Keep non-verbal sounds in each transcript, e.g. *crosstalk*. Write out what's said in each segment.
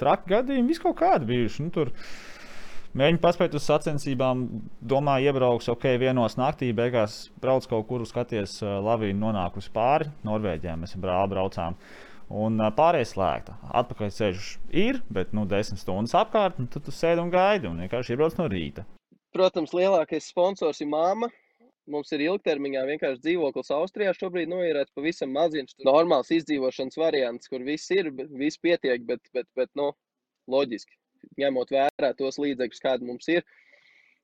traki gadījumi, vis kaut kādi bijuši. Nu, tur, Mēģinu paspēt uz sacensībām, domāju, iebrauks, ok, vienos naktī, beigās brauc kaut kur, skaties, lavīna nonākusi pāri Norvēģijā. Mēs brāli braucām. Un pārējais slēgta. Atpakaļ ceļš ir, bet nu, desmit stundas apkārt, un tad tu sēdi un gaidi un vienkārši iebrauc no rīta. Protams, lielākais sponsors ir māma. Mums ir ilgtermiņā vienkārši dzīvoklis Austrijā. Šobrīd noīrēts pavisam maziņš, normāls izdzīvošanas variants, kur viss ir, viss pietiek, bet, bet, bet nu, loģiski, ņemot vērā tos līdzekļus, kādi mums ir,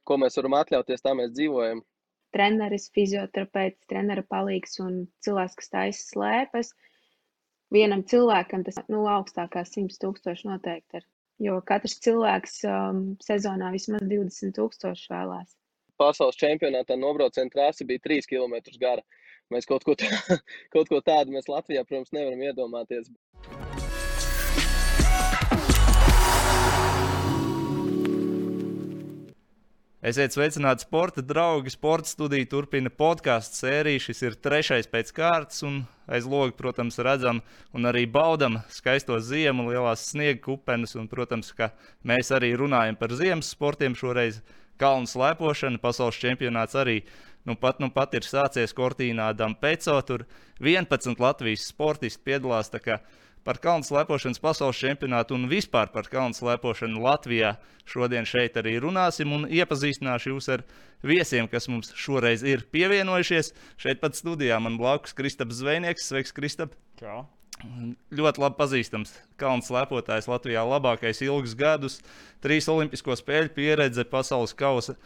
ko mēs varam atļauties, tā mēs dzīvojam. Treneris, fizioterapeits, trenera palīgs un cilvēks, kas taisa slēpes. Vienam cilvēkam tas nu, augstākā 100 tūkstoši noteikti ir. Jo katrs cilvēks um, sezonā vismaz 20 tūkstoši vēlās pasaules čempionātā nobrauciena trase bija 3 km gara. Mēs kaut ko, tā, *laughs* kaut ko tādu mēs Latvijā, protams, nevaram iedomāties. Esiet sveicināti, sporta draugi. Sporta studija turpina podkāstu sēriju. Šis ir trešais pēc kārtas, un aiz logs, protams, redzam un arī baudam skaisto ziemu, lielās sniega kupenes. Un, protams, ka mēs arī runājam par ziemas sportiem šoreiz kalnu slēpošana, pasaules čempionāts arī nu pat, nu pat ir sācies Kortīnā Dampeco. Tur 11 Latvijas sportisti piedalās. Par kalnu slēpošanas pasaules čempionātu un vispār par kalnu slēpošanu Latvijā šodien šeit arī runāsim un iepazīstināšu jūs ar viesiem, kas mums šoreiz ir pievienojušies. Šeit pat studijā man blakus Kristaps Zvejnieks. Sveiks, Kristap! Čau! Ļoti labi pazīstams kalnu slēpotājs Latvijā, labākais ilgus gadus, trīs olimpisko spēļu pieredze, pasaules kausa.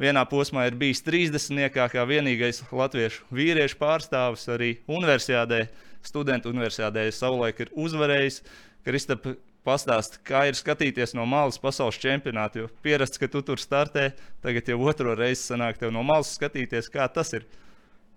Vienā posmā ir bijis 30. kā vienīgais latviešu vīriešu pārstāvis arī universitātē, studentu universitātē. Savulaik ir uzvarējis. Kristap, pastāst, kā ir skatīties no malas pasaules čempionāta. Jo pierasts, ka tu tur startē, tagad jau otro reizi sanāk tev no malas skatīties, kā tas ir.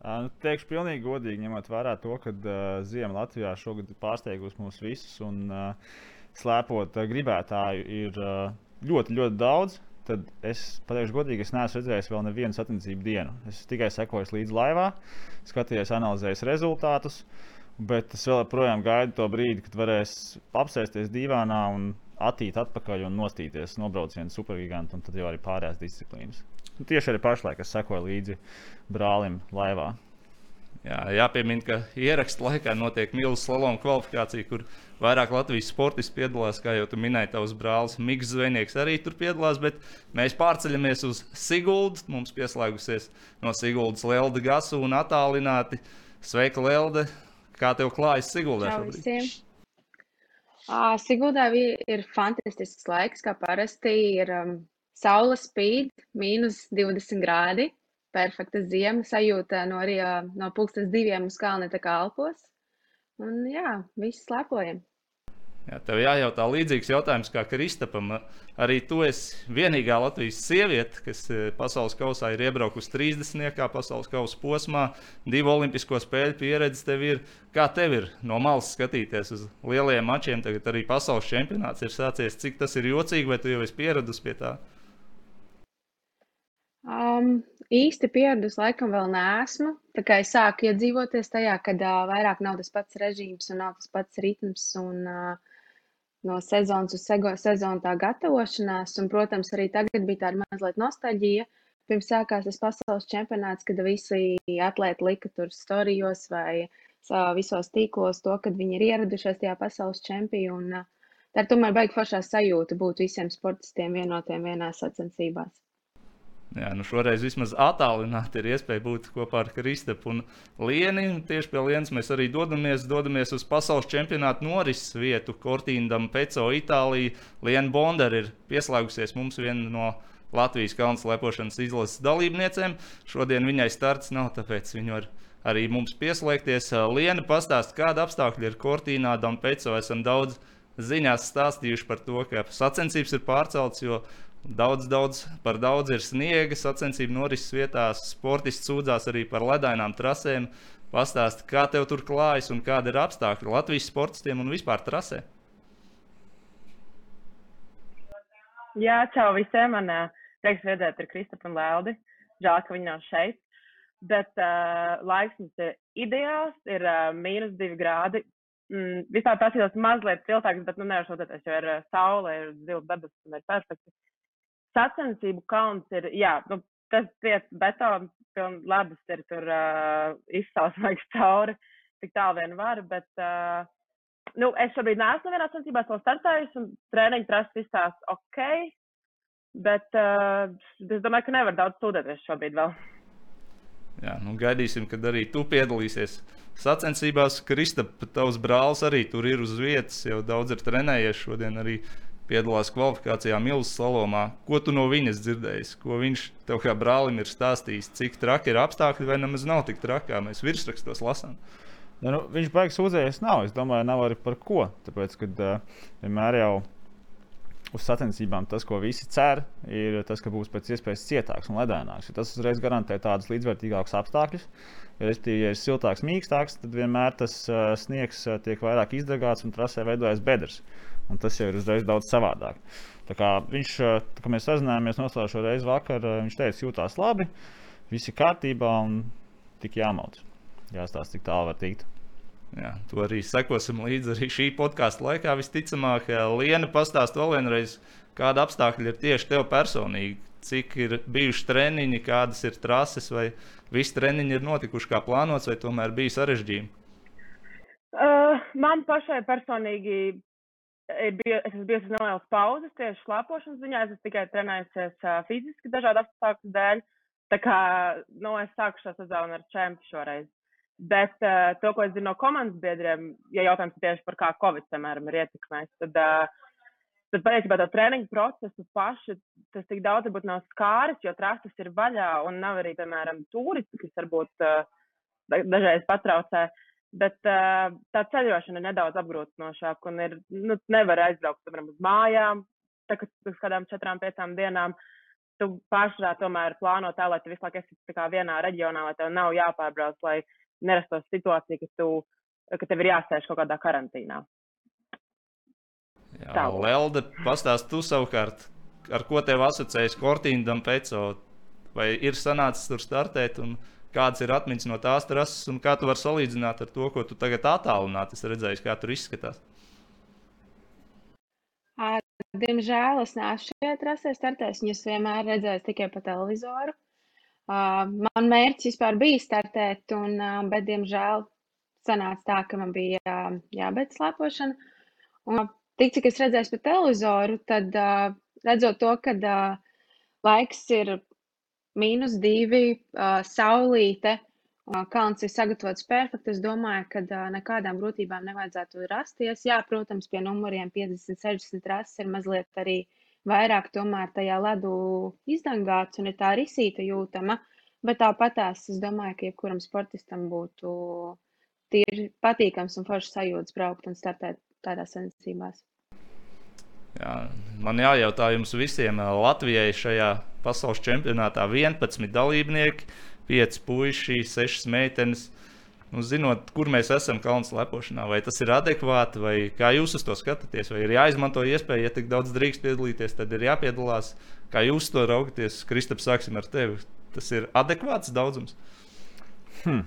Nu, teikšu, pilnīgi godīgi, ņemot vērā to, ka uh, Ziema Latvijā šogad ir pārsteigusi mūs visus, un uh, slēpot uh, gribētāju ir uh, ļoti, ļoti daudz. Tad es pateikšu, godīgi, es neesmu redzējis vēl nevienu sacensību dienu. Es tikai sekoju līdzi laivā, skatījos, analizēju rezultātus, bet es joprojām gaidu to brīdi, kad varēs apsēsties divānā un attīt atpakaļ un nostīties nobraucienu supergigantu, un tad jau arī pārējās disciplīnas. Nu, tieši arī pašlaik es sekoju līdzi brālim laivā. Jā, jāpiemina, ka ierakstu laikā notiek milzīga slaloma kvalifikācija, kur vairāk Latvijas sportisti piedalās. Kā jau tu minēji, tavs brālis Mikls Zvejnieks arī tur piedalās. Bet mēs pārceļamies uz Siguldu. Mums pieslēgusies no Siguldas Lelde Gasu un attālināti. Sveika, Lelde! Kā tev klājas Siguldā šobrīd? Siguldā ir fantastisks laiks, kā parasti ir. Um, Saule spīd, mīnus 20 grādi. Perfekta ziema sajūta no, no pulksten diviem uz kalna tā kā alpos. Un jā, viss slēpojam. Jā, tev jājautā līdzīgs jautājums kā Kristapam. Arī tu esi vienīgā Latvijas sieviete, kas pasaules kausā ir iebraukusi 30. pasaules kausa posmā, divu olimpisko spēļu pieredze tev ir. Kā tev ir no malas skatīties uz lielajiem mačiem? Tagad arī pasaules čempionāts ir sācies. Cik tas ir jocīgi, vai tu jau esi pieradusi pie tā? Um, īsti pieradusi laikam vēl neesmu. Tā kā es sāku iedzīvoties tajā, kad uh, vairāk nav tas pats režīms un nav tas pats ritms un uh, no sezonas uz sezonu tā gatavošanās. Un, protams, arī tagad bija tāda mazliet nostalģija. Pirms sākās tas pasaules čempionāts, kad visi atlēti lika tur storijos vai visos tīklos to, kad viņi ir ieradušies tajā pasaules čempionā. Tā ir tomēr baigta foršā sajūta būt visiem sportistiem vienotiem vienā sacensībās. Jā, nu šoreiz vismaz attālināti ir iespēja būt kopā ar Kristapu un Lienu. Tieši pie Lienas mēs arī dodamies, dodamies uz pasaules čempionāta norises vietu. Kortīnam, Peco, Itālija. Liena Bondara ir pieslēgusies mums viena no Latvijas kalnu slēpošanas izlases dalībniecēm. Šodien viņai starts nav, tāpēc viņa var arī mums pieslēgties. Liena pastāst, kāda apstākļa ir Kortīnā, Dampeco. Esam daudz ziņās stāstījuši par to, ka sacensības ir pārceltas, jo Daudz, daudz, par daudz ir sniega sacensību norises vietās. Sportisti sūdzās arī par ledainām trasēm. Pastāsti, kā tev tur klājas un kāda ir apstākļi Latvijas sportistiem un vispār trasē. Jā, čau visiem. Man prieks redzēt ar Kristofru un Leldi. Žēl, ka viņi nav šeit. Bet uh, laiks ir ideāls, ir uh, mīnus divi grādi. mm, vispār prasījos mazliet siltāks, bet nu nevar šodien, jo ir uh, saule, ir zils debesis un ir perfekti. Sacensību kauns ir, jā, nu, tas vietas betons, piln ledus ir tur uh, izsausmēks *laughs* cauri, tik tālu vien var, bet, uh, nu, es šobrīd neesmu vienā sacensībās vēl startējusi un treniņu trases izstās ok, bet uh, es domāju, ka nevar daudz sūdēties šobrīd vēl. Jā, nu gaidīsim, kad arī tu piedalīsies sacensībās. Kristap, tavs brālis arī tur ir uz vietas, jau daudz ir trenējies. Šodien arī piedalās kvalifikācijā Milzu salomā. Ko tu no viņas dzirdējis? Ko viņš tev kā brālim ir stāstījis? Cik traki ir apstākļi, vai nemaz nav tik traki, kā mēs virsrakstos lasām? Ja, nu, viņš baigs sūdzējies nav. Es domāju, nav arī par ko. Tāpēc, kad uh, vienmēr jau uz sacensībām tas, ko visi cer, ir tas, ka būs pēc iespējas cietāks un ledānāks. Tas uzreiz garantē tādus līdzvērtīgākus apstākļus. Ja, ir siltāks, mīkstāks, tad vienmēr tas uh, sniegs uh, tiek vairāk izdegāts un trasē veidojas bedres. Un tas jau ir uzreiz daudz savādāk. Tā kā viņš, uh, tā kā mēs sazinājāmies noslēgšu reizi vakar, uh, viņš teica, jūtās labi, viss ir kārtībā un tik jāmauc. Jāstāsta, cik tālu var tikt. Jā, to arī sekosim līdzi arī šī podkāstu laikā. Visticamāk, Liena pastāst vēl vienreiz, kāda apstākļa ir tieši tev personīgi. Cik ir bijuši treniņi, kādas ir trases, vai visi treniņi ir notikuši kā plānots, vai tomēr bija sarežģījumi? Uh, man pašai personīgi ir bijusi, es esmu bijusi nelielas pauzes tieši slēpošanas ziņā. Es tikai trenējusies uh, fiziski dažādu apstākļu dēļ. Tā kā nu, es sāku šo sezonu ar čempionu šoreiz. Bet uh, to, ko es zinu no komandas biedriem, ja jautājums tieši par kā Covid, piemēram, ir ietekmējis, tad, uh, tad patiesībā to treniņu procesu pašu tas tik daudz varbūt nav skāris, jo trases ir vaļā un nav arī, piemēram, turisti, kas varbūt uh, dažreiz patraucē. Bet tā ceļošana ir nedaudz apgrūtinošāka un ir, nu, nevar aizbraukt, piemēram, uz mājām, tā kā uz kādām četrām, piecām dienām. Tu pašā tomēr plāno tā, lai tu visu laiku esi vienā reģionā, lai tev nav jāpārbrauc, lai nerastos situācija, ka, tu, ka tev ir jāsēž kaut kādā karantīnā. Jā. Lelde, pastāst tu savukārt, ar ko tev asociējas Kortīna Pēco, vai ir sanācis tur startēt, un kādas ir atmiņas no tās trases, un kā tu vari salīdzināt ar to, ko tu tagad attālināti esi redzējis, kā tur izskatās? Diemžēl es neesmu šajā trasē startējis, viņas vienmēr redzēju tikai pa televizoru. Man mērķis vispār bija startēt, un, bet, diemžēl, sanāca tā, ka man bija jābeidz slēpošana. Un, tik cik es redzēju pa televizoru, tad redzot to, ka laiks ir mīnus divi, saulīte, kalns ir sagatavots perfekti, es domāju, ka nekādām grūtībām nevajadzētu rasties. Jā, protams, pie numuriem 50, 60 rases ir mazliet arī vairāk tomēr tajā ledu izdangāts un ir tā risīta jūtama. Bet tāpatās es domāju, ka jebkuram sportistam būtu tīri patīkams un foršs sajūta braukt un startēt tādās sacensībās. Jā, man jājautā jums visiem, Latvijai šajā pasaules čempionātā 11 dalībnieki, 5 puiši, 6 meitenes nu, zinot, kur mēs esam kalnu lepošanā, vai tas ir adekvāti, vai kā jūs uz to skatāties, vai ir jāizmanto iespēja, ja tik daudz drīkst piedalīties, tad ir jāpiedalās. Kā jūs to raugaties, Kristap, sāksim ar tevi. Tas ir adekvāts daudzums. Hmm.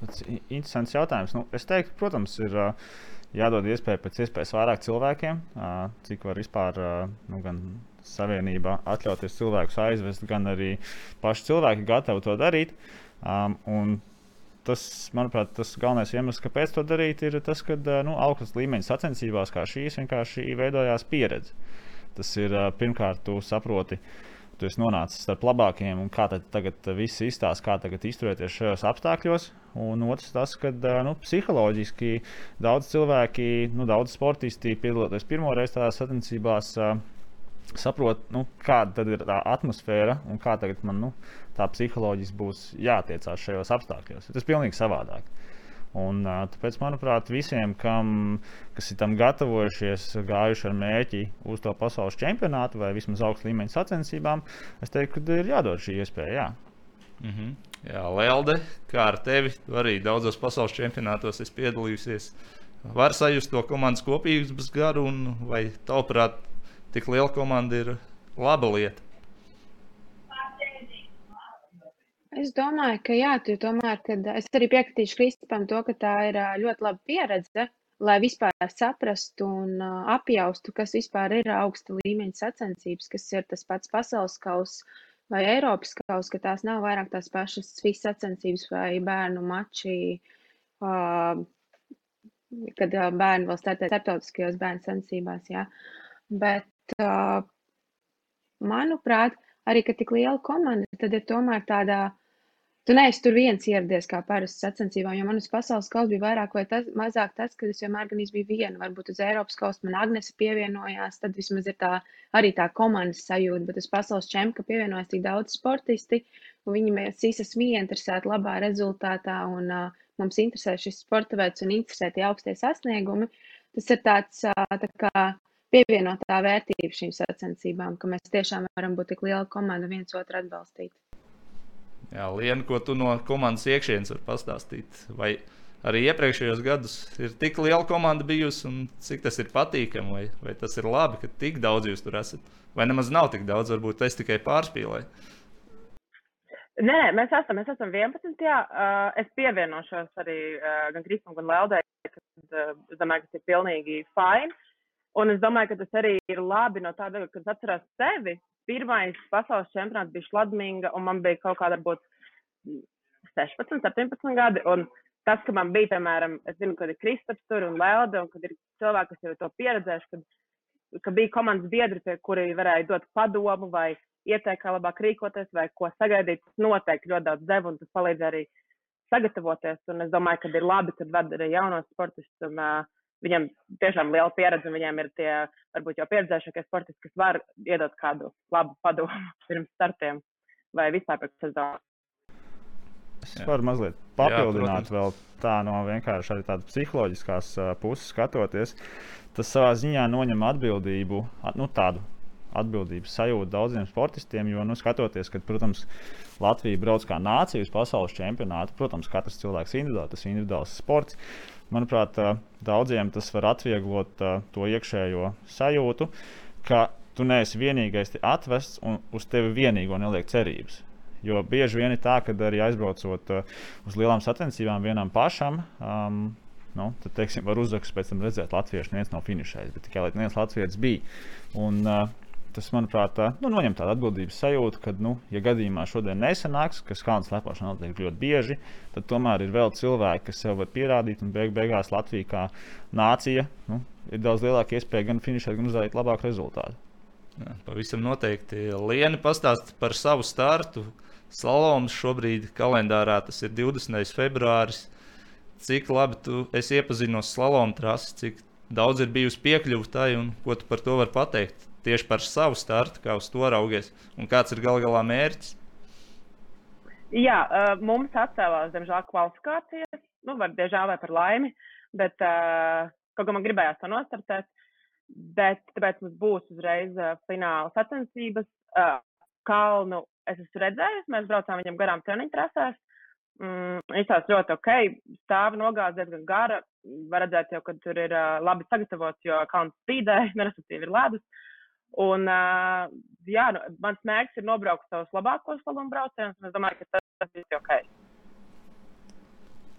Tas ir interesants jautājums. Nu, es teiktu, protams, ir uh, jādod iespēja pēc iespējas vairāk cilvēkiem, uh, cik var vispār uh, nu, gan savienībā atļauties cilvēkus aizvest, gan arī paši cilvēki gatavi to darīt. Um, tas, manuprāt, tas galvenais iemesls, kāpēc to darīt, ir tas, ka nu, augstas līmeņa sacensībās kā šīs vienkārši veidojās pieredze. Tas ir pirmkārt, tu saproti, tu esi nonācis starp labākajiem, un kā tagad viss izstāsta, kā tagad izturēties šajos apstākļos. Un otrs, tas, ka nu, psiholoģiski daudz cilvēki, nu, daudz sportisti piedaloties pirmoreiz tādās sacensībās saprot, nu, kāda ir tā atmosfēra un kā tagad man nu, tā psiholoģiski būs jātiecās šajos apstākļos. Tas ir pilnīgi savādāk. Un, tāpēc, manuprāt, visiem, kam, kas ir tam gatavojušies, gājuši ar mērķi uz to pasaules čempionātu vai vismaz augstu līmeņa sacensībām, es teiktu, ka ir jādod šī iespēja. Jā. Mm -hmm. Jā, Lelde, kā ar tevi, arī daudzos pasaules čempionātos esi piedalījusies. Var sajust to komandas kopības garu, un vai tavuprāt, tik liela komanda ir laba lieta. Es domāju, ka jā, tu tomēr, kad es arī piekritīšu Kristupam to, ka tā ir ļoti laba pieredze lai vispār saprastu un uh, apjaustu, kas vispār ir augsta līmeņa sacensības, kas ir tas pats pasaules kauss vai Eiropas kauss, ka tās nav vairāk tās pašas FIS sacensības vai bērnu mači, uh, kad uh, bērni vēl startē starptautiskajos bērnu sacensībās, jā. Bet, uh, manuprāt, arī, ka tik liela komanda, tad ir tomēr tādā Tu neesi tur viens ieradies kā parasti sacensībām, jo manas pasaules kausa bija vairāk vai tas, mazāk tas, ka es vienmēr gan biju viena. Varbūt uz Eiropas kausa man Agnese pievienojās, tad vismaz ir tā arī tā komandas sajūta, bet uz pasaules čempionu pievienojas tik daudz sportisti, un viņi mēs visi esam ieinteresēti labā rezultātā, un uh, mums interesē šis sporta veids un interesē tie augstie sasniegumi. Tas ir tāds uh, tā kā pievienotā vērtība šīm sacensībām, ka mēs tiešām varam būt tik liela komanda viens otru atbalstīt. Jā, Liena, ko tu no komandas iekšienes vari pastāstīt? Vai arī iepriekšējos gados ir tik liela komanda bijusi, un cik tas ir patīkami, vai, vai tas ir labi, ka tik daudz jūs tur esat? Vai nemaz nav tik daudz, varbūt es tikai pārspīlēju? Nē, mēs esam, mēs esam 11. Jā, uh, es pievienošos arī uh, gan Kristam, gan Leldai, ka uh, es domāju, ka tas ir pilnīgi fini. Un es domāju, ka tas arī ir labi no tāda, kad atceros sevi, pirmais pasaules čempionāts bija Šladminga, un man bija kaut kāda, varbūt, 16, 17 gadi. Un tas, ka man bija, piemēram, es zinu, kad ir Kristaps tur un Lelde, un kad ir cilvēki, kas jau to pieredzējuši, kad, ka bija komandas biedri, pie kuri varēja dot padomu vai ieteikt, kā labāk rīkoties vai ko sagaidīt. Tas noteikti ļoti daudz deva, un tas palīdz arī sagatavoties. Un es domāju, ka ir labi, kad ved arī jaunos sportistus. Un, uh, viņam tiešām liela pieredze, un viņiem ir tie varbūt jau pieredzējušie sportisti, kas var iedot kādu labu padomu *laughs* pirms startiem vai vispār pēc sezonas. Es varu mazliet papildināt Jā, vēl tā no vienkārši arī tādas psiholoģiskās puses skatoties. Tas savā ziņā noņem atbildību, nu, tādu atbildības sajūtu daudziem sportistiem. Jo, nu, skatoties, ka, protams, Latvija brauc kā nācija uz pasaules čempionātu, protams, katrs cilvēks ir individuāls, tas ir individuāls sports. Manuprāt, daudziem tas var atvieglot to iekšējo sajūtu, ka tu neesi vienīgais atvests un uz tevi vienīgo neliek cerības. Jo bieži vien ir tā, ka arī aizbraucot uz lielām sacensībām vienam pašam, um, nu, tad, teiksim, var uzrakstīt, pēc tam redzēt, Latviešu neviens nav finišējis, bet tikai viens Latvijas bija. Un, uh, tas, manuprāt, nu, noņem tādu atbildības sajūtu, ka, nu, ja gadījumā šodien nesanāks, kas kalnu slēpošana notiek ļoti bieži, tad tomēr ir vēl cilvēki, kas sev var pierādīt, un beig beigās Latvija kā nācija nu, ir daudz lielāka iespēja gan finišēt, gan uzvarēt labāku rezultātu. Jā, pavisam noteikti. Lieni pastāst par savu startu. Slaloms šobrīd kalendārā tas ir 20. februāris. Cik labi tu esi iepazinos slalomu trasi, cik daudz ir bijusi piekļuve tai un ko tu par to vari pateikt? Tieši par savu startu, kā uz to raugies, un kāds ir gal galā mērķis? Jā, uh, mums atcēlās, diemžēl, kvalifikācijas. Nu, var diemžēl vai par laimi, bet uh, kaut kā man gribējās to nostartēt. Bet tāpēc mums būs uzreiz uh, fināla sacensības. Kalnu es esmu redzējis, mēs braucām viņam garām treniņu trasēs. Mm, Izsās ļoti ok, stāva nogāze diezgan gara. Var redzēt, jau, ka tur ir uh, labi sagatavots, jo kalns spīdē, *laughs* respektīvi ir ledus. Un, uh, jā, nu, mans mērķis ir nobraukt savus labākos slavumu braucienus, un es domāju, ka tas, tas viss ir ok.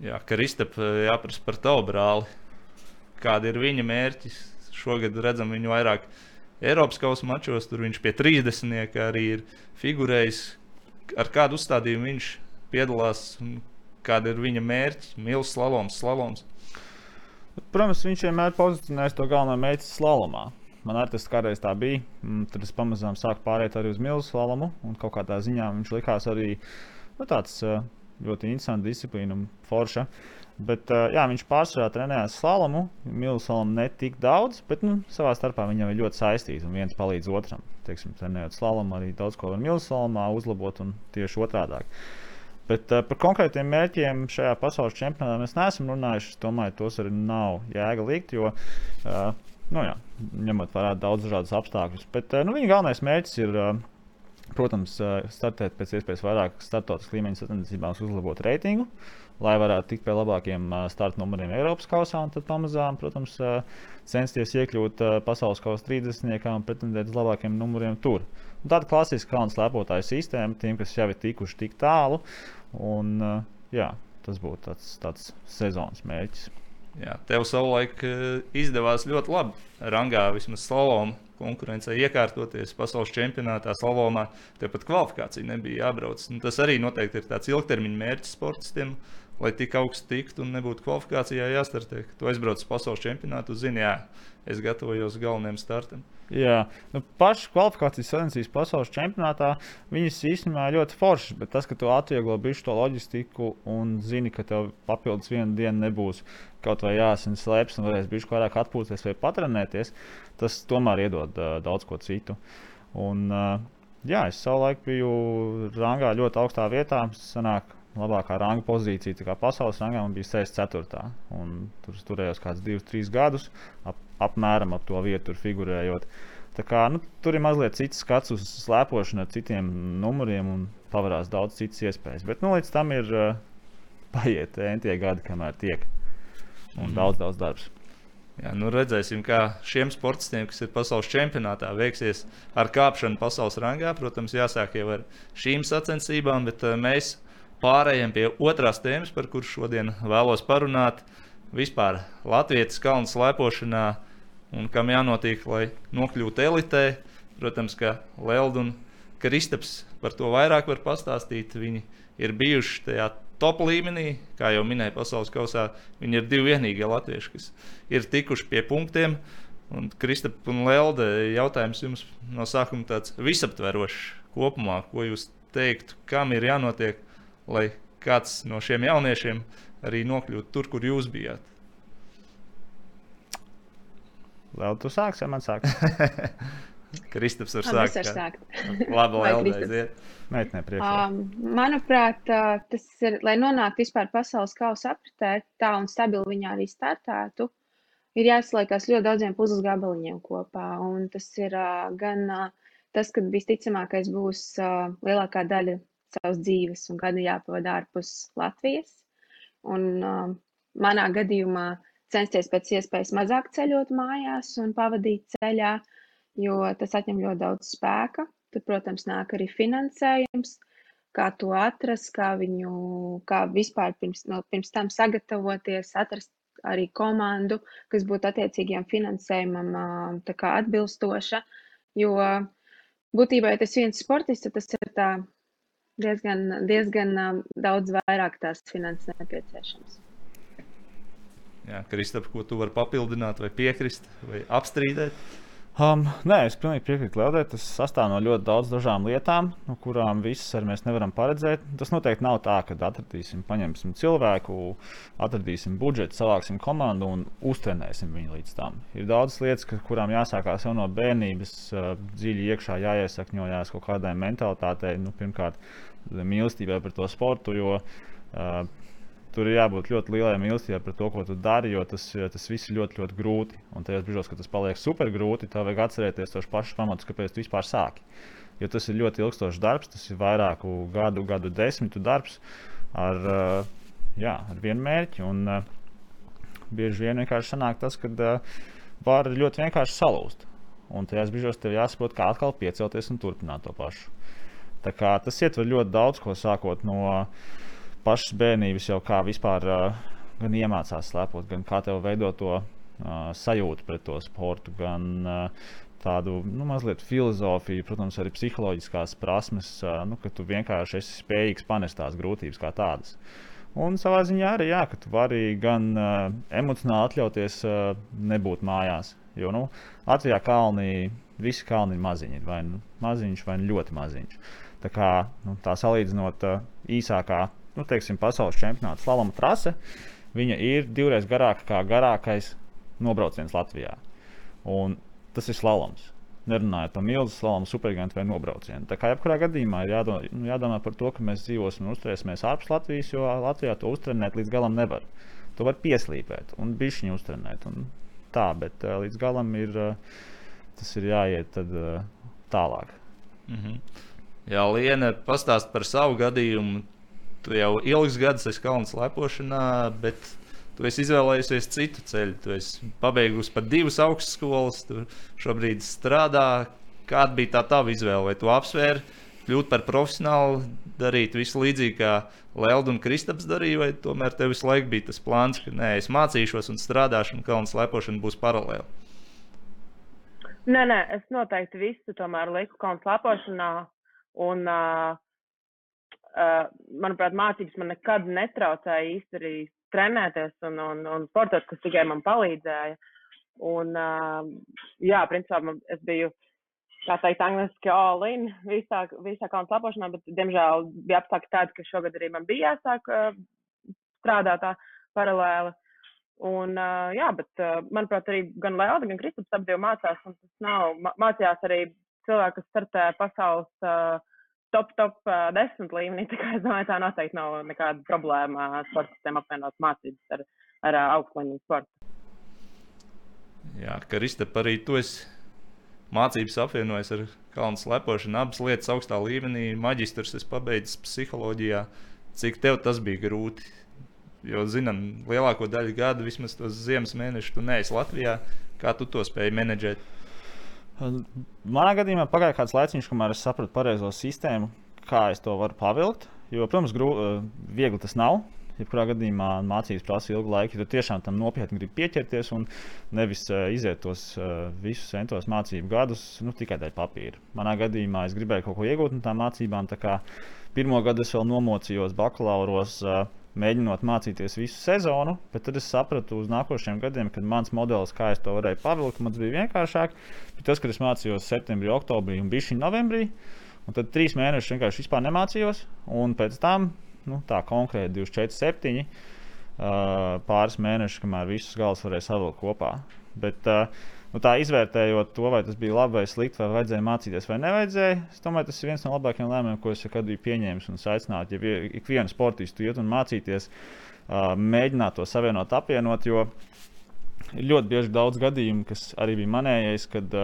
Jā, Kristap, jāprasa par tavu brāli. Kāda ir viņa mērķis? Šogad redzam viņu vairāk Eiropas kausa mačos, tur viņš pie 30. arī ir figurējis. Ar kādu uzstādījumu viņš piedalās, kāda ir viņa mērķis, mīlestības slaloms, slaloms. Protams, viņš vienmēr pozicionēs to galveno mērķi slalomā. Man arī tas kādreiz tā bija. Mm, tad es pamazām sāku pāriet arī uz milzu slalomu. Un kaut kādā ziņā viņš likās arī nu, tāds eh, ļoti interesants disciplīna un forša. Bet, uh, jā, viņš pārsvarā trenējās slalomu, milzu slalomu ne tik daudz, bet nu, savā starpā viņam ir ļoti saistīti un viens palīdz otram. Teiksim, trenējot slalomu, arī daudz ko var milzu slalomā uzlabot un tieši otrādi. Bet uh, par konkrētiem mērķiem šajā pasaules čempionātā mēs neesam runājuši. Es domāju, tos arī nav jēga likt, jo uh, nu, jā, ņemot vērā daudz dažādus apstākļus. Bet nu, viņa galvenais mērķis ir, protams, startēt pēc iespējas vairāk startautiskas līmeņa sacensībās, uzlabot reitingu, lai varētu tikt pie labākiem starta numuriem Eiropas kausā, un tad pamazām, protams, censties iekļūt pasaules kausa 30. un pretendēt uz labākiem numuriem tur. Un tāda klasiska kalnu slēpotāju sistēma tiem, kas jau ir tikuši tik tālu. Un, jā, tas būtu tāds, tāds sezonas mērķis. Jā, tev savulaik eh, izdevās ļoti labi. Rangā vismaz slalom konkurencē iekārtoties pasaules čempionātā, slalomā. Tev pat kvalifikācija nebija jābrauc. Nu, tas arī noteikti ir tāds ilgtermiņa mērķis sportistiem, lai tik augstu tiktu un nebūtu kvalifikācijā jāstartē. Tu aizbrauc uz pasaules čempionātu, zini, jā, es gatavojos galvenajam startam. Jā, nu, pašas kvalifikācijas sacensības pasaules čempionātā viņas īstenībā ļoti foršas, bet tas, ka tu atvieglo bijuši to loģistiku un zini, ka tev papildus vienu dienu nebūs kaut vai jāsaka slēpjas un varēs bijuši vairāk atpūsties vai patrenēties, tas tomēr iedod uh, daudz ko citu. Un, uh, jā, es savulaik biju rangā ļoti augstā vietā. Sanāk, labākā ranga pozīcija, kā pasaules rangā bija 64. Un tur turējos kādus 2-3 gadus, ap, apmēram ap to vietu figurējot. Tā kā, nu, tur ir mazliet cits skats uz slēpošanu ar citiem numuriem un pavarās daudz citas iespējas. Bet nu, līdz tam ir uh, paiet entie gadi, kamēr tiek. Un mm. daudz, daudz darbs. Jā, nu redzēsim, kā šiem sportistiem, kas ir pasaules čempionātā, veiksies ar kāpšanu pasaules rangā. Protams, jāsāk jau ar šīm sacensībām, bet mēs pārējiem pie otrās tēmas, par kuru šodien vēlos parunāt. Vispār Latvijas kalnu slēpošanā un kam jānotiek, lai nokļūtu elitē. Protams, ka Lelda un Kristaps par to vairāk var pastāstīt. Viņi ir bijuši tajā top līmenī, kā jau minēja pasaules kausā. Viņi ir divi vienīgie latvieši, kas ir tikuši pie punktiem. Un Kristap un Lelde, jautājums jums no sākuma tāds visaptverošs kopumā, ko jūs teiktu, kam ir jānotiek, lai kāds no šiem jauniešiem arī nokļūtu tur, kur jūs bijāt? Vēl tu sāksi, ja man sāks. *laughs* Kristaps var sākt. varu sākt. Labi, Vai Kristaps? aiziet. Meitene priekšā. Um, manuprāt, uh, tas ir, lai nonāktu vispār pasaules kausa apritē, tā un stabili viņā arī startētu, ir jāizliekās ļoti daudziem puzles gabaliņiem kopā. Un tas ir uh, gan uh, tas, ka visticamākais būs uh, lielākā daļa savas dzīves un gada jāpavada ārpus Latvijas. Un uh, manā gadījumā censties pēc iespējas mazāk ceļot mājās un pavadīt ceļā, jo tas atņem ļoti daudz spēka. Tur, protams, nāk arī finansējums, kā to atrast, kā viņu, kā vispār pirms, no, pirms tam sagatavoties, atrast arī komandu, kas būtu attiecīgiem finansējumam kā atbilstoša. Jo būtībā, ja tas viens sportists, tas ir tā diezgan, diezgan ā, daudz vairāk tās finanses nepieciešams. Jā, Kristap, ko tu vari papildināt, vai piekrist, vai apstrīdēt? Um, nē, es pilnīgi piekrītu Lielai. Tas sastāv no ļoti daudz dažām lietām, no kurām visas arī mēs nevaram paredzēt. Tas noteikti nav tā, ka atradīsim, paņemsim cilvēku, atradīsim budžetu, savāksim komandu un uztrenēsim viņu līdz tam. Ir daudz lietas, ka, kurām jāsākās jau no bērnības, uh, dziļi iekšā jāiesakņojās kaut kādai mentalitātei. Nu, pirmkārt, mīlestībai par to sportu. Jo, uh, Tur ir jābūt ļoti lielai mīlestībai par to, ko tu dari, jo tas, tas viss ir ļoti, ļoti grūti. Un tajos brīžos, kad tas paliek super grūti, tev vajag atcerēties tos pašus pamatus, kāpēc tu vispār sāki. Jo tas ir ļoti ilgstošs darbs, tas ir vairāku gadu, gadu desmitu darbs ar, uh, jā, ar vienu mērķi. Un, uh, bieži vien vienkārši sanāk tas, ka uh, var ļoti vienkārši salūzt. Un tajos brīžos tev jāsaprot, kā atkal piecelties un turpināt to pašu. Tā kā tas ietver ļoti daudz ko sākot no pašas bērnības, jau kā vispār uh, gan iemācās slēpot, gan kā tev veidot to uh, sajūtu pret to sportu, gan uh, tādu nu, mazliet filozofiju, protams, arī psiholoģiskās prasmes, uh, nu, ka tu vienkārši esi spējīgs panest tās grūtības kā tādas. Un savā ziņā arī, jā, ka tu vari gan uh, emocionāli atļauties uh, nebūt mājās. Jo nu, Latvijā kalnī, visi kalni ir maziņi, vai nu maziņš, vai nu ļoti maziņš. Tā kā nu, tā salīdzinot uh, īsākā nu, teiksim, pasaules čempionāta slaloma trase, viņa ir divreiz garāka kā garākais nobrauciens Latvijā. Un tas ir slaloms. Nerunājot par milzu slalomu, supergigantu vai nobraucienu. Tā kā jebkurā gadījumā ir jādomā, nu, jādomā par to, ka mēs dzīvosim un uzturēsimies ārpus Latvijas, jo Latvijā to uztrenēt līdz galam nevar. To var pieslīpēt un bišķiņu uztrenēt. Tā, bet uh, līdz galam ir, uh, tas ir jāiet tad, uh, tālāk. Mm -hmm. Jā, Liena, pastāst par savu gadījumu. Tu jau ilgus gadus esi kalnu slēpošanā, bet tu esi izvēlējies citu ceļu. Tu esi pabeigusi pat divas augstskolas, tu šobrīd strādā. Kāda bija tā tava izvēle? Vai tu apsvēri kļūt par profesionāli, darīt visu līdzīgi kā Lelda un Kristaps darīja, vai tomēr tev visu laiku bija tas plāns, ka nē, es mācīšos un strādāšu, un kalnu slēpošana būs paralēli? Nē, nē, es noteikti visu tomēr liku kalnu slēpošanā. Un, uh, manuprāt, mācības man nekad netraucēja arī trenēties un, un, un sportot, kas tikai man palīdzēja. Un, uh, jā, principā man, es biju kā teikt, angliski all in visā, visā kalnu slapošanā, bet, diemžēl, bija apstākļi tādi, ka šogad arī man bija jāsāk uh, strādāt paralēli. Un, jā, bet, manuprāt, arī gan Leona, gan Kristaps abi mācās, un tas nav, mācījās arī cilvēki, kas startē pasaules uh, top, top uh, desmit līmenī, *laughs* tā kā es domāju, tā noteikti nav nekāda problēma sportistiem apvienot mācības ar, ar uh, augstu līmeņu sportu. Jā, Kristap, arī tu esi mācības apvienojas ar kalnu slepošanu. Abas lietas augstā līmenī. Maģistrs es pabeidzu psiholoģijā. Cik tev tas bija grūti? Jo, zinām, lielāko daļu gada, vismaz tos ziemas mēnešus, tu neesi Latvijā. Kā tu to spēji menedžēt? Manā gadījumā pagāja kāds laiciņš, kamēr es sapratu pareizo sistēmu, kā es to varu pavilkt. Jo, protams, grū, viegli tas nav jebkurā gadījumā mācības prasa ilgu laiku, ja tu tiešām tam nopietni gribi pieķerties un nevis uh, iziet tos uh, visus centos mācību gadus nu, tikai dēļ papīra. Manā gadījumā es gribēju kaut ko iegūt no tām mācībām. Tā pirmo gadu es vēl nomocījos bakalauros. Uh, mēģinot mācīties visu sezonu, bet tad es sapratu uz nākošiem gadiem, kad mans modelis, kā es to varēju pavilkt, man bija vienkāršāk. Bet tas, kad es mācījos septembrī, oktobrī un bija šī novembrī, un tad trīs mēnešus vienkārši nemācījos, un pēc tam nu, tā konkrēti 24, 7 uh, pāris mēnešus, kamēr visus galus varēja savilkt kopā. Bet, uh, nu, tā izvērtējot to, vai tas bija labi vai slikti, vai vajadzēja mācīties vai nevajadzēja, es domāju, tas ir viens no labākajiem lēmumiem, ko es jebkad biju pieņēmis un aicinātu. Ja ikvienu sportistu iet un mācīties, mēģināt to savienot, apvienot, jo ir ļoti bieži daudz gadījumu, kas arī bija manējais, kad,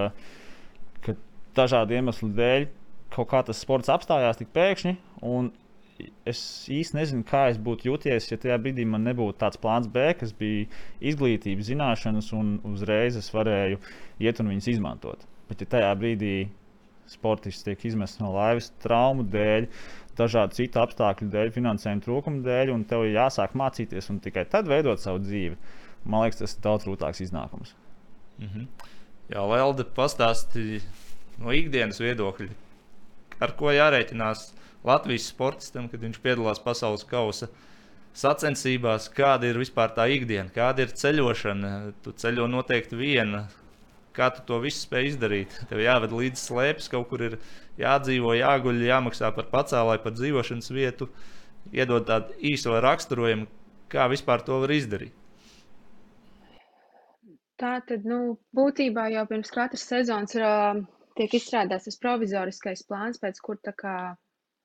kad dažādu iemeslu dēļ kaut kā tas sports apstājās tik pēkšņi. Un es īsti nezinu, kā es būtu jūties, ja tajā brīdī man nebūtu tāds plāns B, kas bija izglītība, zināšanas, un uzreiz es varēju iet un viņas izmantot. Bet, ja tajā brīdī sportists tiek izmests no laivas traumu dēļ, dažādu citu apstākļu dēļ, finansējuma trūkuma dēļ, un tev ir jāsāk mācīties un tikai tad veidot savu dzīvi, man liekas, tas ir daudz grūtāks iznākums. Mm -hmm. Jā, Lelde, pastāstīja no ikdienas viedokļa, ar ko jārēķinās Latvijas sportistam, kad viņš piedalās pasaules kausa sacensībās, kāda ir vispār tā ikdiena, kāda ir ceļošana. Tu ceļo noteikti viena. Kā tu to visu spēj izdarīt? Tev jāved līdzi slēpes, kaut kur ir jādzīvo, jāguļ, jāmaksā par pacēlāju, par dzīvošanas vietu, iedod tādu īso raksturojumu, kā vispār to var izdarīt. Tā tad, nu, būtībā jau pirms katras sezonas ir, tiek izstrādāts tas provizoriskais plāns, pēc kur tā kā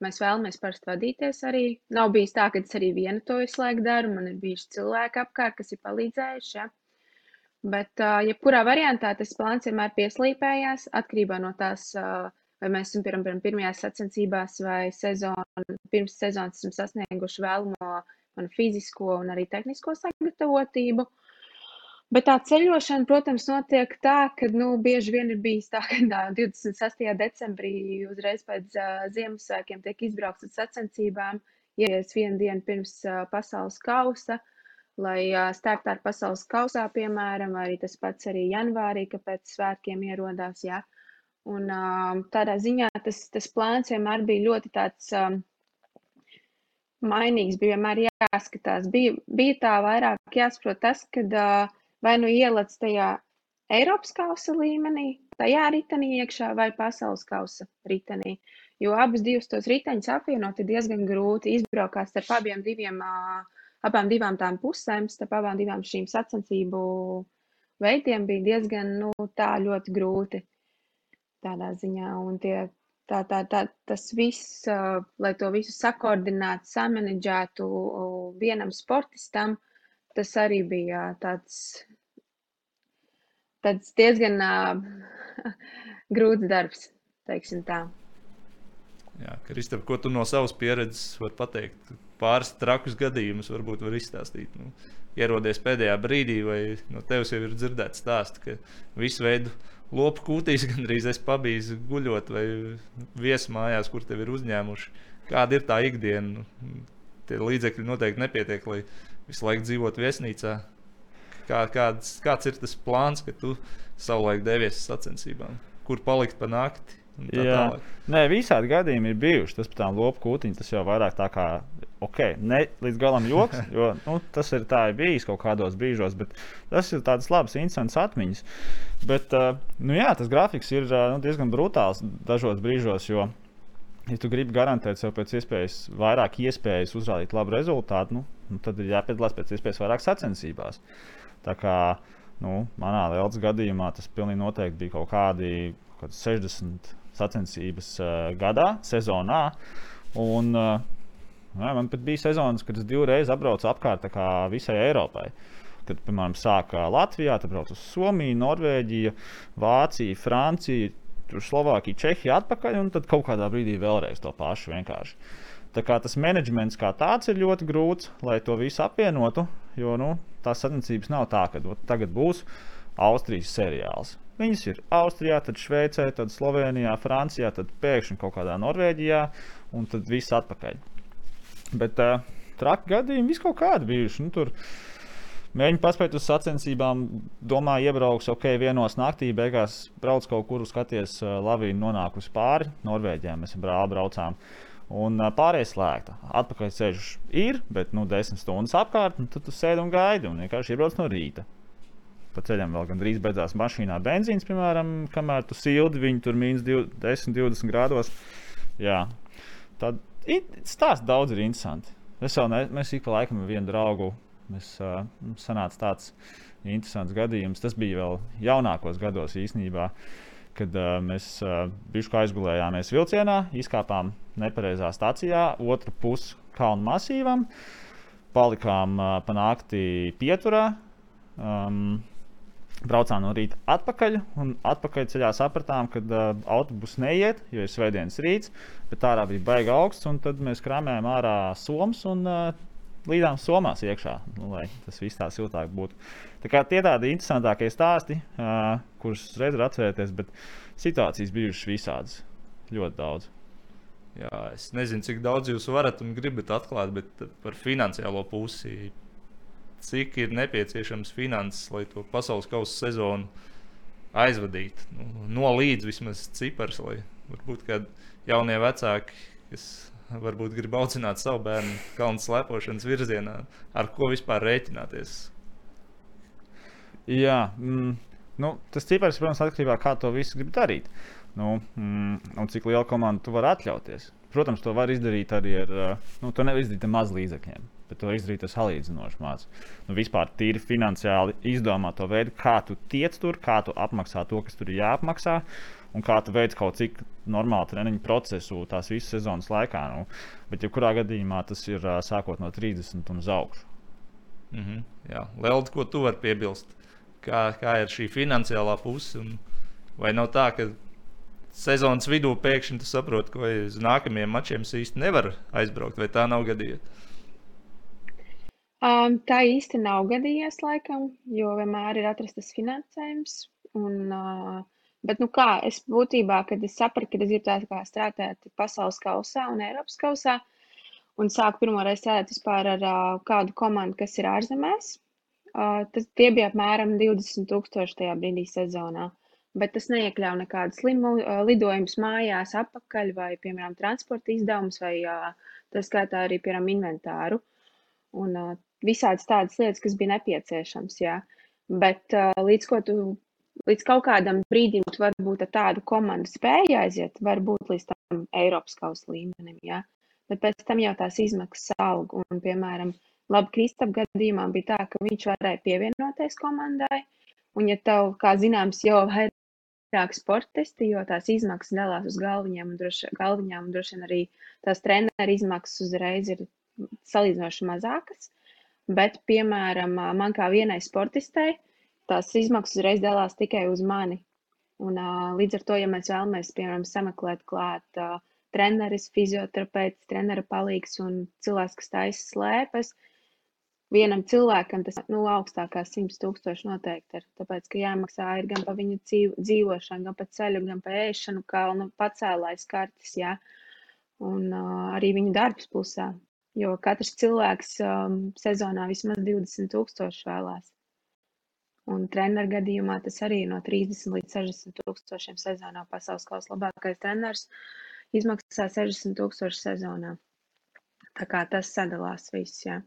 Mēs vēlamies parasti vadīties arī. Nav bijis tā, ka es arī viena to visu laiku daru. Man ir bijuši cilvēki apkārt, kas ir palīdzējuši. Ja? Bet, jebkurā variantā, tas plāns vienmēr pieslīpējās atkarībā no tās, vai mēs esam piemēram pirmajās sacensībās vai sezonu, pirms sezonas esam sasnieguši vēlamo manu fizisko un arī tehnisko sagatavotību. Bet tā ceļošana, protams, notiek tā, ka nu, bieži vien ir bijis tā, ka 26. decembrī, uzreiz pēc uh, Ziemassvētkiem, tiek izbraukts uz sacensībām, ieies vienu dienu pirms uh, pasaules kausa, lai uh, startā ar pasaules kausā, piemēram, arī tas pats arī janvārī, ka pēc svētkiem ierodās. Ja? Un, uh, tādā ziņā tas, tas plāns vienmēr bija ļoti tāds. Um, Mainīgs bija vienmēr jāskatās. Bija, bija tā vairāk jāsaprot tas, ka uh, vai nu ielec tajā Eiropas kausa līmenī, tajā ritenī iekšā vai pasaules kausa ritenī. Jo abus divus tos riteņus apvienot ir diezgan grūti izbraukāt starp abiem diviem, abām divām tām pusēm, starp abām divām šīm sacensību veidiem bija diezgan, nu, tā ļoti grūti tādā ziņā. Un tie, tā, tā, tā, tas viss, lai to visu sakoordinētu, samanedžētu vienam sportistam, tas arī bija tāds tāds diezgan uh, *laughs* grūts darbs, teiksim tā. Jā, Kristap, ko tu no savas pieredzes vari pateikt? Pāris trakus gadījumus varbūt var izstāstīt. Nu, ierodies pēdējā brīdī, vai no tevis jau ir dzirdēts stāsts, ka visu veidu lopu kūtīs *laughs* gandrīz es pabiju guļot vai viesmājās, kur tev ir uzņēmuši. Kāda ir tā ikdiena? Tie līdzekļi noteikti nepietiek, lai visu laiku dzīvotu viesnīcā. Kā, kāds, kāds ir tas plāns, ka tu savulaik devies uz sacensībām? Kur palikt pa nakti? Jā, tālāk. nē, visādi gadījumi ir bijuši. Tas par tām lopu kūtiņām, tas jau vairāk tā kā ok, ne līdz galam joks, *laughs* jo nu, tas ir tā ir bijis kaut kādos brīžos, bet tas ir tāds labs, interesants atmiņas. Bet, uh, nu jā, tas grafiks ir uh, nu, diezgan brutāls dažos brīžos, jo, ja tu gribi garantēt sev pēc iespējas vairāk iespējas uzrādīt labu rezultātu, nu, nu, tad ir jāpiedalās pēc iespējas vairāk sacensībās. Tā kā nu, manā Lieldas gadījumā tas pilnīgi noteikti bija kaut kādi kaut 60 sacensības uh, gadā, sezonā. Un, uh, Jā, man pat bija sezonas, kad es divreiz apbraucu apkārt visai Eiropai. Kad, piemēram, sākā Latvijā, tad braucu uz Somiju, Norvēģiju, Vāciju, Franciju, Slovākiju, Čehiju atpakaļ, un tad kaut kādā brīdī vēlreiz to pašu vienkārši. Tā kā tas menedžments kā tāds ir ļoti grūts, lai to visu apvienotu, jo nu, tās sacensības nav tā, ka tagad būs Austrijas seriāls. Viņas ir Austrijā, tad Šveicē, tad Slovenijā, Francijā, tad pēkšņi kaut kādā Norvēģijā, un tad viss atpakaļ. Bet uh, traki gadījumi vis kaut kādi bijuši. Nu, tur mēģina paspēt uz sacensībām, domā, iebrauks ok, vienos naktī, beigās brauc kaut kur, skaties, uh, lavīna nonākusi pāri Norvēģijā. Mēs brāli braucām. Un uh, pārējais slēgta. Atpakaļ ceļš ir, bet nu, desmit stundas apkārt, un tad tu sēdi un gaidi un vienkārši iebrauc no rīta. Pa ceļam vēl gandrīz beidzās mašīnā benzīns, piemēram, kamēr tu sildi viņu tur mīnus 10, 20 grādos. Jā. Tad Stāsts daudz ir interesanti. Es jau ne, mēs ik pa laikam ar vienu draugu. Mēs uh, sanāca tāds interesants gadījums. Tas bija vēl jaunākos gados īstenībā. Kad uh, mēs uh, bijuši aizgulējāmies vilcienā, izkāpām nepareizā stācijā, otru pusi kalnu masīvam, palikām uh, pa naktī pieturā. Um, braucām no rīta atpakaļ, un atpakaļ ceļā sapratām, ka uh, autobus neiet, jo ir svētdienas rīts, bet ārā bija baigta augsts, un tad mēs krāmējām ārā somas un uh, līdām somās iekšā, nu, lai tas viss tā siltāk būtu. Tā kā tie tādi interesantākie stāsti, uh, kurus reiz var atcerēties, bet situācijas bijušas visādas, ļoti daudz. Jā, es nezinu, cik daudz jūs varat un gribat atklāt, bet par finansiālo pusi cik ir nepieciešams finanses, lai to pasaules kausa sezonu aizvadītu. Nu, no līdz vismaz cipars, lai varbūt kādi jaunie vecāki, kas varbūt grib audzināt savu bērnu kalnu slēpošanas virzienā, ar ko vispār rēķināties. Jā, mm, nu, tas cipars, protams, atkarībā no tā, kā to visu grib darīt. Nu, mm, un cik lielu komandu tu vari atļauties. Protams, to var izdarīt arī ar, nu, to nevar izdarīt ar maz līdzekļiem bet to izdarīt ir salīdzinoši maz. Nu, vispār tīri finansiāli izdomāt to veidu, kā tu tiec tur, kā tu apmaksā to, kas tur ir jāapmaksā. Un kā tu veic kaut cik normālu treniņu procesu tās visas sezonas laikā. Nu, bet, jebkurā gadījumā, tas ir sākot no 30 un uz augšu. Mm -hmm, jā, Lelda, ko tu vari piebilst? Kā, kā ir šī finansiālā puse? Un vai nav tā, ka sezonas vidū pēkšņi tu saproti, ka uz nākamajiem mačiem īsti nevar aizbraukt, vai tā nav gadījies? Um, tā īsti nav gadījies laikam, jo vienmēr ir atrastas finansējums. Un, uh, bet, nu kā, es būtībā, kad es sapratu, ka es gribu tā kā strādāt pasaules kausā un Eiropas kausā, un sāku pirmo reizi strādāt vispār ar uh, kādu komandu, kas ir ārzemēs, uh, tas bija apmēram 20 tūkstoši tajā brīdī sezonā. Bet tas neiekļāva nekādas limu, uh, lidojumus mājās, atpakaļ, vai, piemēram, transporta izdevumus, vai uh, tā skaitā arī, piemēram, inventāru. Un, uh, visādas tādas lietas, kas bija nepieciešams. Jā. Bet uh, līdz, tu, līdz kaut kādam brīdim, tu varbūt ar tādu komandu spēja aiziet, varbūt līdz tam Eiropas kausa līmenim. Jā. Bet pēc tam jau tās izmaksas aug. Un, piemēram, labi, Kristap gadījumā bija tā, ka viņš varēja pievienoties komandai. Un, ja tev, kā zināms, jau vairāk sportisti, jo tās izmaksas dalās uz galviņām, un droši, galviņām, un droši vien arī tās treneru izmaksas uzreiz ir salīdzinoši mazākas. Bet, piemēram, man kā vienai sportistei, tās izmaksas uzreiz dalās tikai uz mani. Un, līdz ar to, ja mēs vēlamies, piemēram, sameklēt klāt uh, treneris, fizioterapeits, trenera palīgs un cilvēks, kas taisa slēpes, vienam cilvēkam tas nu, augstākās 100 tūkstoši noteikti ir. Tāpēc, ka jāmaksā ir gan par viņu dzīv, dzīvošanu, gan par ceļu, gan par ēšanu, kalnu pacēlājs kartes, jā. Un uh, arī viņu darbs plusā. Jo katrs cilvēks um, sezonā vismaz 20 tūkstoši vēlās. Un treneru gadījumā tas arī ir no 30 līdz 60 tūkstošiem sezonā. Pasaules kausa labākais treneris izmaksā 60 tūkstoši sezonā. Tā kā tas sadalās viss, jā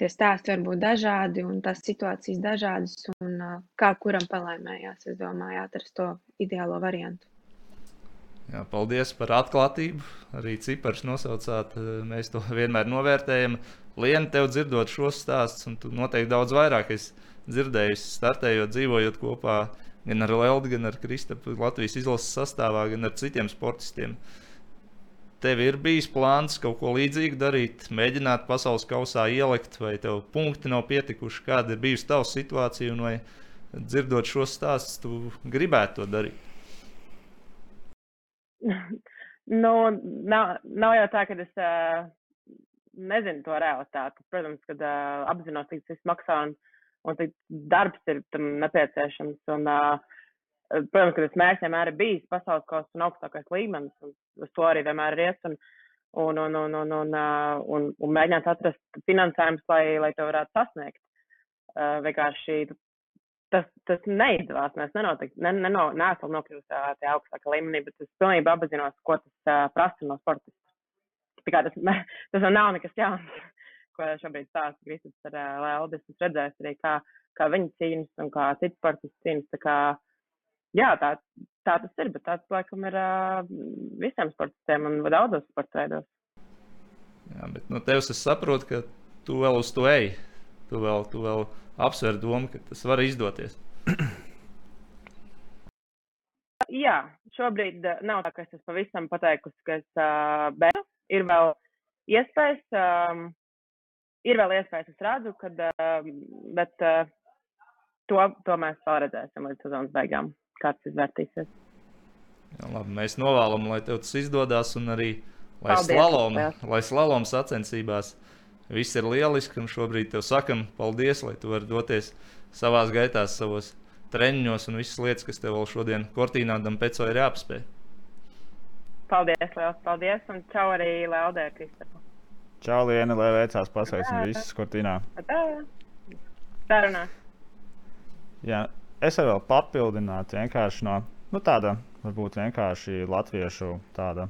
tie stāsti var būt dažādi un tās situācijas dažādas. Un, kā kuram palaimējās, es domāju, atrast to ideālo variantu. Jā, paldies par atklātību. Arī ciparus nosaucāt. Mēs to vienmēr novērtējam. Liena, tev dzirdot šos stāstus, un tu noteikti daudz vairāk esi dzirdējis, startējot, dzīvojot kopā gan ar Leldu, gan ar Kristapu Latvijas izlases sastāvā, gan ar citiem sportistiem. Uh, tev ir bijis plāns kaut ko līdzīgu darīt, mēģināt pasaules kausā ielikt, vai tev punkti nav pietikuši, kāda ir bijusi tava situācija, un vai dzirdot šos stāstus, tu gribētu to darīt? *laughs* nu, nav, nav jau tā, ka es uh, nezinu to realitāti. Protams, kad uh, apzinos, cik tas maksā un, un cik darbs ir tam nepieciešams. Un, uh, Protams, ka tas mērķis vienmēr ir bijis pasaules kausa un augstākais līmenis, un uz to arī vienmēr ir iet. Un, un, un, un, un, un, un, un mēģināt atrast finansējumus, lai, lai to varētu sasniegt. Uh, vienkārši tas, tas neizdevās. Mēs nenotik, ne, ne, ne, neesam nokļuvuši tajā augstākā līmenī, bet es pilnībā apzinos, ko tas uh, prasa no sportista. Kā tas, *laughs* tas nav nekas jauns, *laughs* ko šobrīd stāsta Kristaps ar uh, Lēldi. Es redzēju arī, kā, kā viņi cīnas un kā citi sportisti cīnas jā, tā, tā tas ir, bet tāds laikam ir uh, visiem sportistiem un daudzos sporta veidos. Jā, bet no tevis es saprotu, ka tu vēl uz to ej. Tu vēl, tu vēl apsver domu, ka tas var izdoties. *clears throat* jā, šobrīd nav tā, ka es esmu pavisam pateikusi, ka es uh, beidzu. Ir vēl iespējas, um, ir vēl iespējas, es redzu, kad, uh, bet uh, to, to mēs vēl redzēsim līdz sezonas beigām kāds izvērtīsies. Jā, labi, mēs novēlam, lai tev tas izdodas, un arī lai slalom, lai slalom sacensībās viss ir lieliski. Un šobrīd tev sakam, paldies, lai tu vari doties savā gaitā, savos treniņos un visas lietas, kas tev vēl šodien Kortīnādam pēc vai ir jāapspēj. Paldies, liels paldies, un čau arī Laudē, Kristapa. Čau, Liena, lai veicās pasveicam visus Kortīnā. Tā, tā runā. Jā, es vēl papildinātu vienkārši no nu, tāda, varbūt vienkārši latviešu tāda.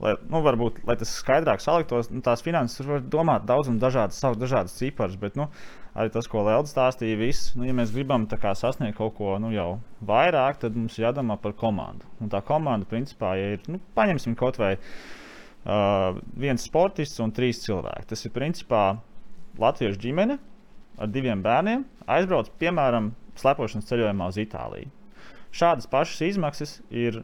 Lai, nu, varbūt, lai tas skaidrāk saliktos, nu, tās finanses var domāt daudz un dažādas, saukt dažādas ciparas, bet nu, arī tas, ko Lielda stāstīja, viss, nu, ja mēs gribam kā, sasniegt kaut ko nu, jau vairāk, tad mums jādomā par komandu. Un tā komanda, principā, ja ir, nu, paņemsim kaut vai uh, viens sportists un trīs cilvēki. Tas ir principā latviešu ģimene ar diviem bērniem, aizbrauc, piemēram, slepošanas ceļojumā uz Itāliju. Šādas pašas izmaksas ir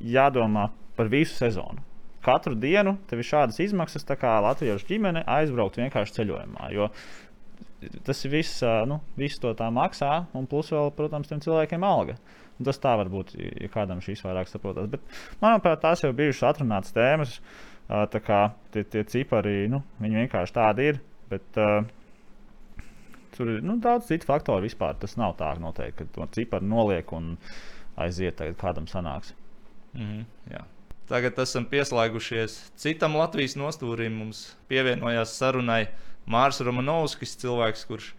jādomā par visu sezonu. Katru dienu tev ir šādas izmaksas, tā kā latviešu ģimene aizbraukt vienkārši ceļojumā. Jo tas ir viss, nu, viss to tā maksā, un plus vēl, protams, tiem cilvēkiem alga. Un tas tā var būt, ja kādam šīs vairāk saprotas. Bet, manuprāt, tās jau bijušas atrunātas tēmas. Tā kā tie, tie cipari, nu, viņi vienkārši tādi ir. Bet, uh, Tur ir nu, daudz citu faktoru vispār. Tas nav tā, noteikti, ka to ciparu noliek un aiziet, tagad kādam sanāks. Mm -hmm, jā. Tagad esam pieslēgušies citam Latvijas nostūrim. Mums pievienojās sarunai Mārs Romanovskis, cilvēks, kurš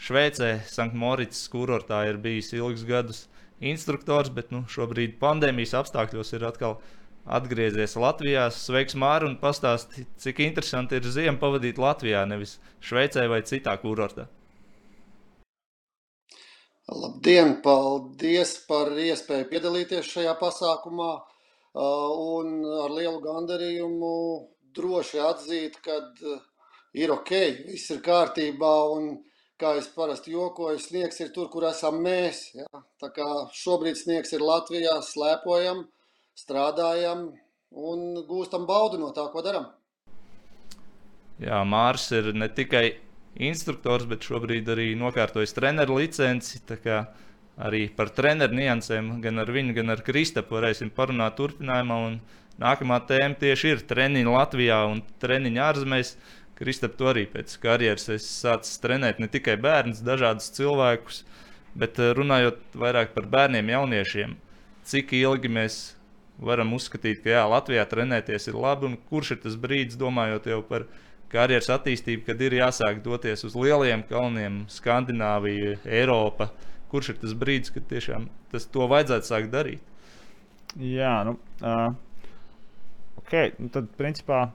Šveicē, Sanktmorītas kurortā ir bijis ilgus gadus instruktors, bet nu, šobrīd pandēmijas apstākļos ir atkal atgriezies Latvijā. Sveiks, Mārtiņ, un pastāsti, cik interesanti ir ziemu pavadīt Latvijā, nevis Šveicē vai citā kurortā. Labdien! Paldies par iespēju piedalīties šajā pasākumā. Un ar lielu gandarījumu droši atzīt, ka ir ok, viss ir kārtībā. Un, kā es parasti jokoju, sniegs ir tur, kur esam mēs. Ja? Tā kā šobrīd sniegs ir Latvijā, slēpojam, strādājam un gūstam baudu no tā, ko darām. Jā, Mārs ir ne tikai instruktors, bet šobrīd arī nokārtojis treneru licenci. Arī par treneru niansēm gan ar viņu, gan ar Kristapu varēsim parunāt turpinājumā. Un nākamā tēma tieši ir treniņi Latvijā un treniņi ārzemēs. Kristap, tu arī pēc karjeras esi sācis trenēt ne tikai bērnus, dažādus cilvēkus, bet eh, runājot vairāk par bērniem, jauniešiem, cik ilgi mēs varam uzskatīt, ka jā, Latvijā trenēties ir labi, un kurš ir tas brīdis, domājot jau par karjeras attīstību, kad ir jāsāk doties uz lieliem kalniem, Skandināvija, Eiropa. Kurš ir tas brīdis, kad tiešām tas to vajadzētu sākt darīt? Jā, nu, uh, ok. Nu, tad, principā,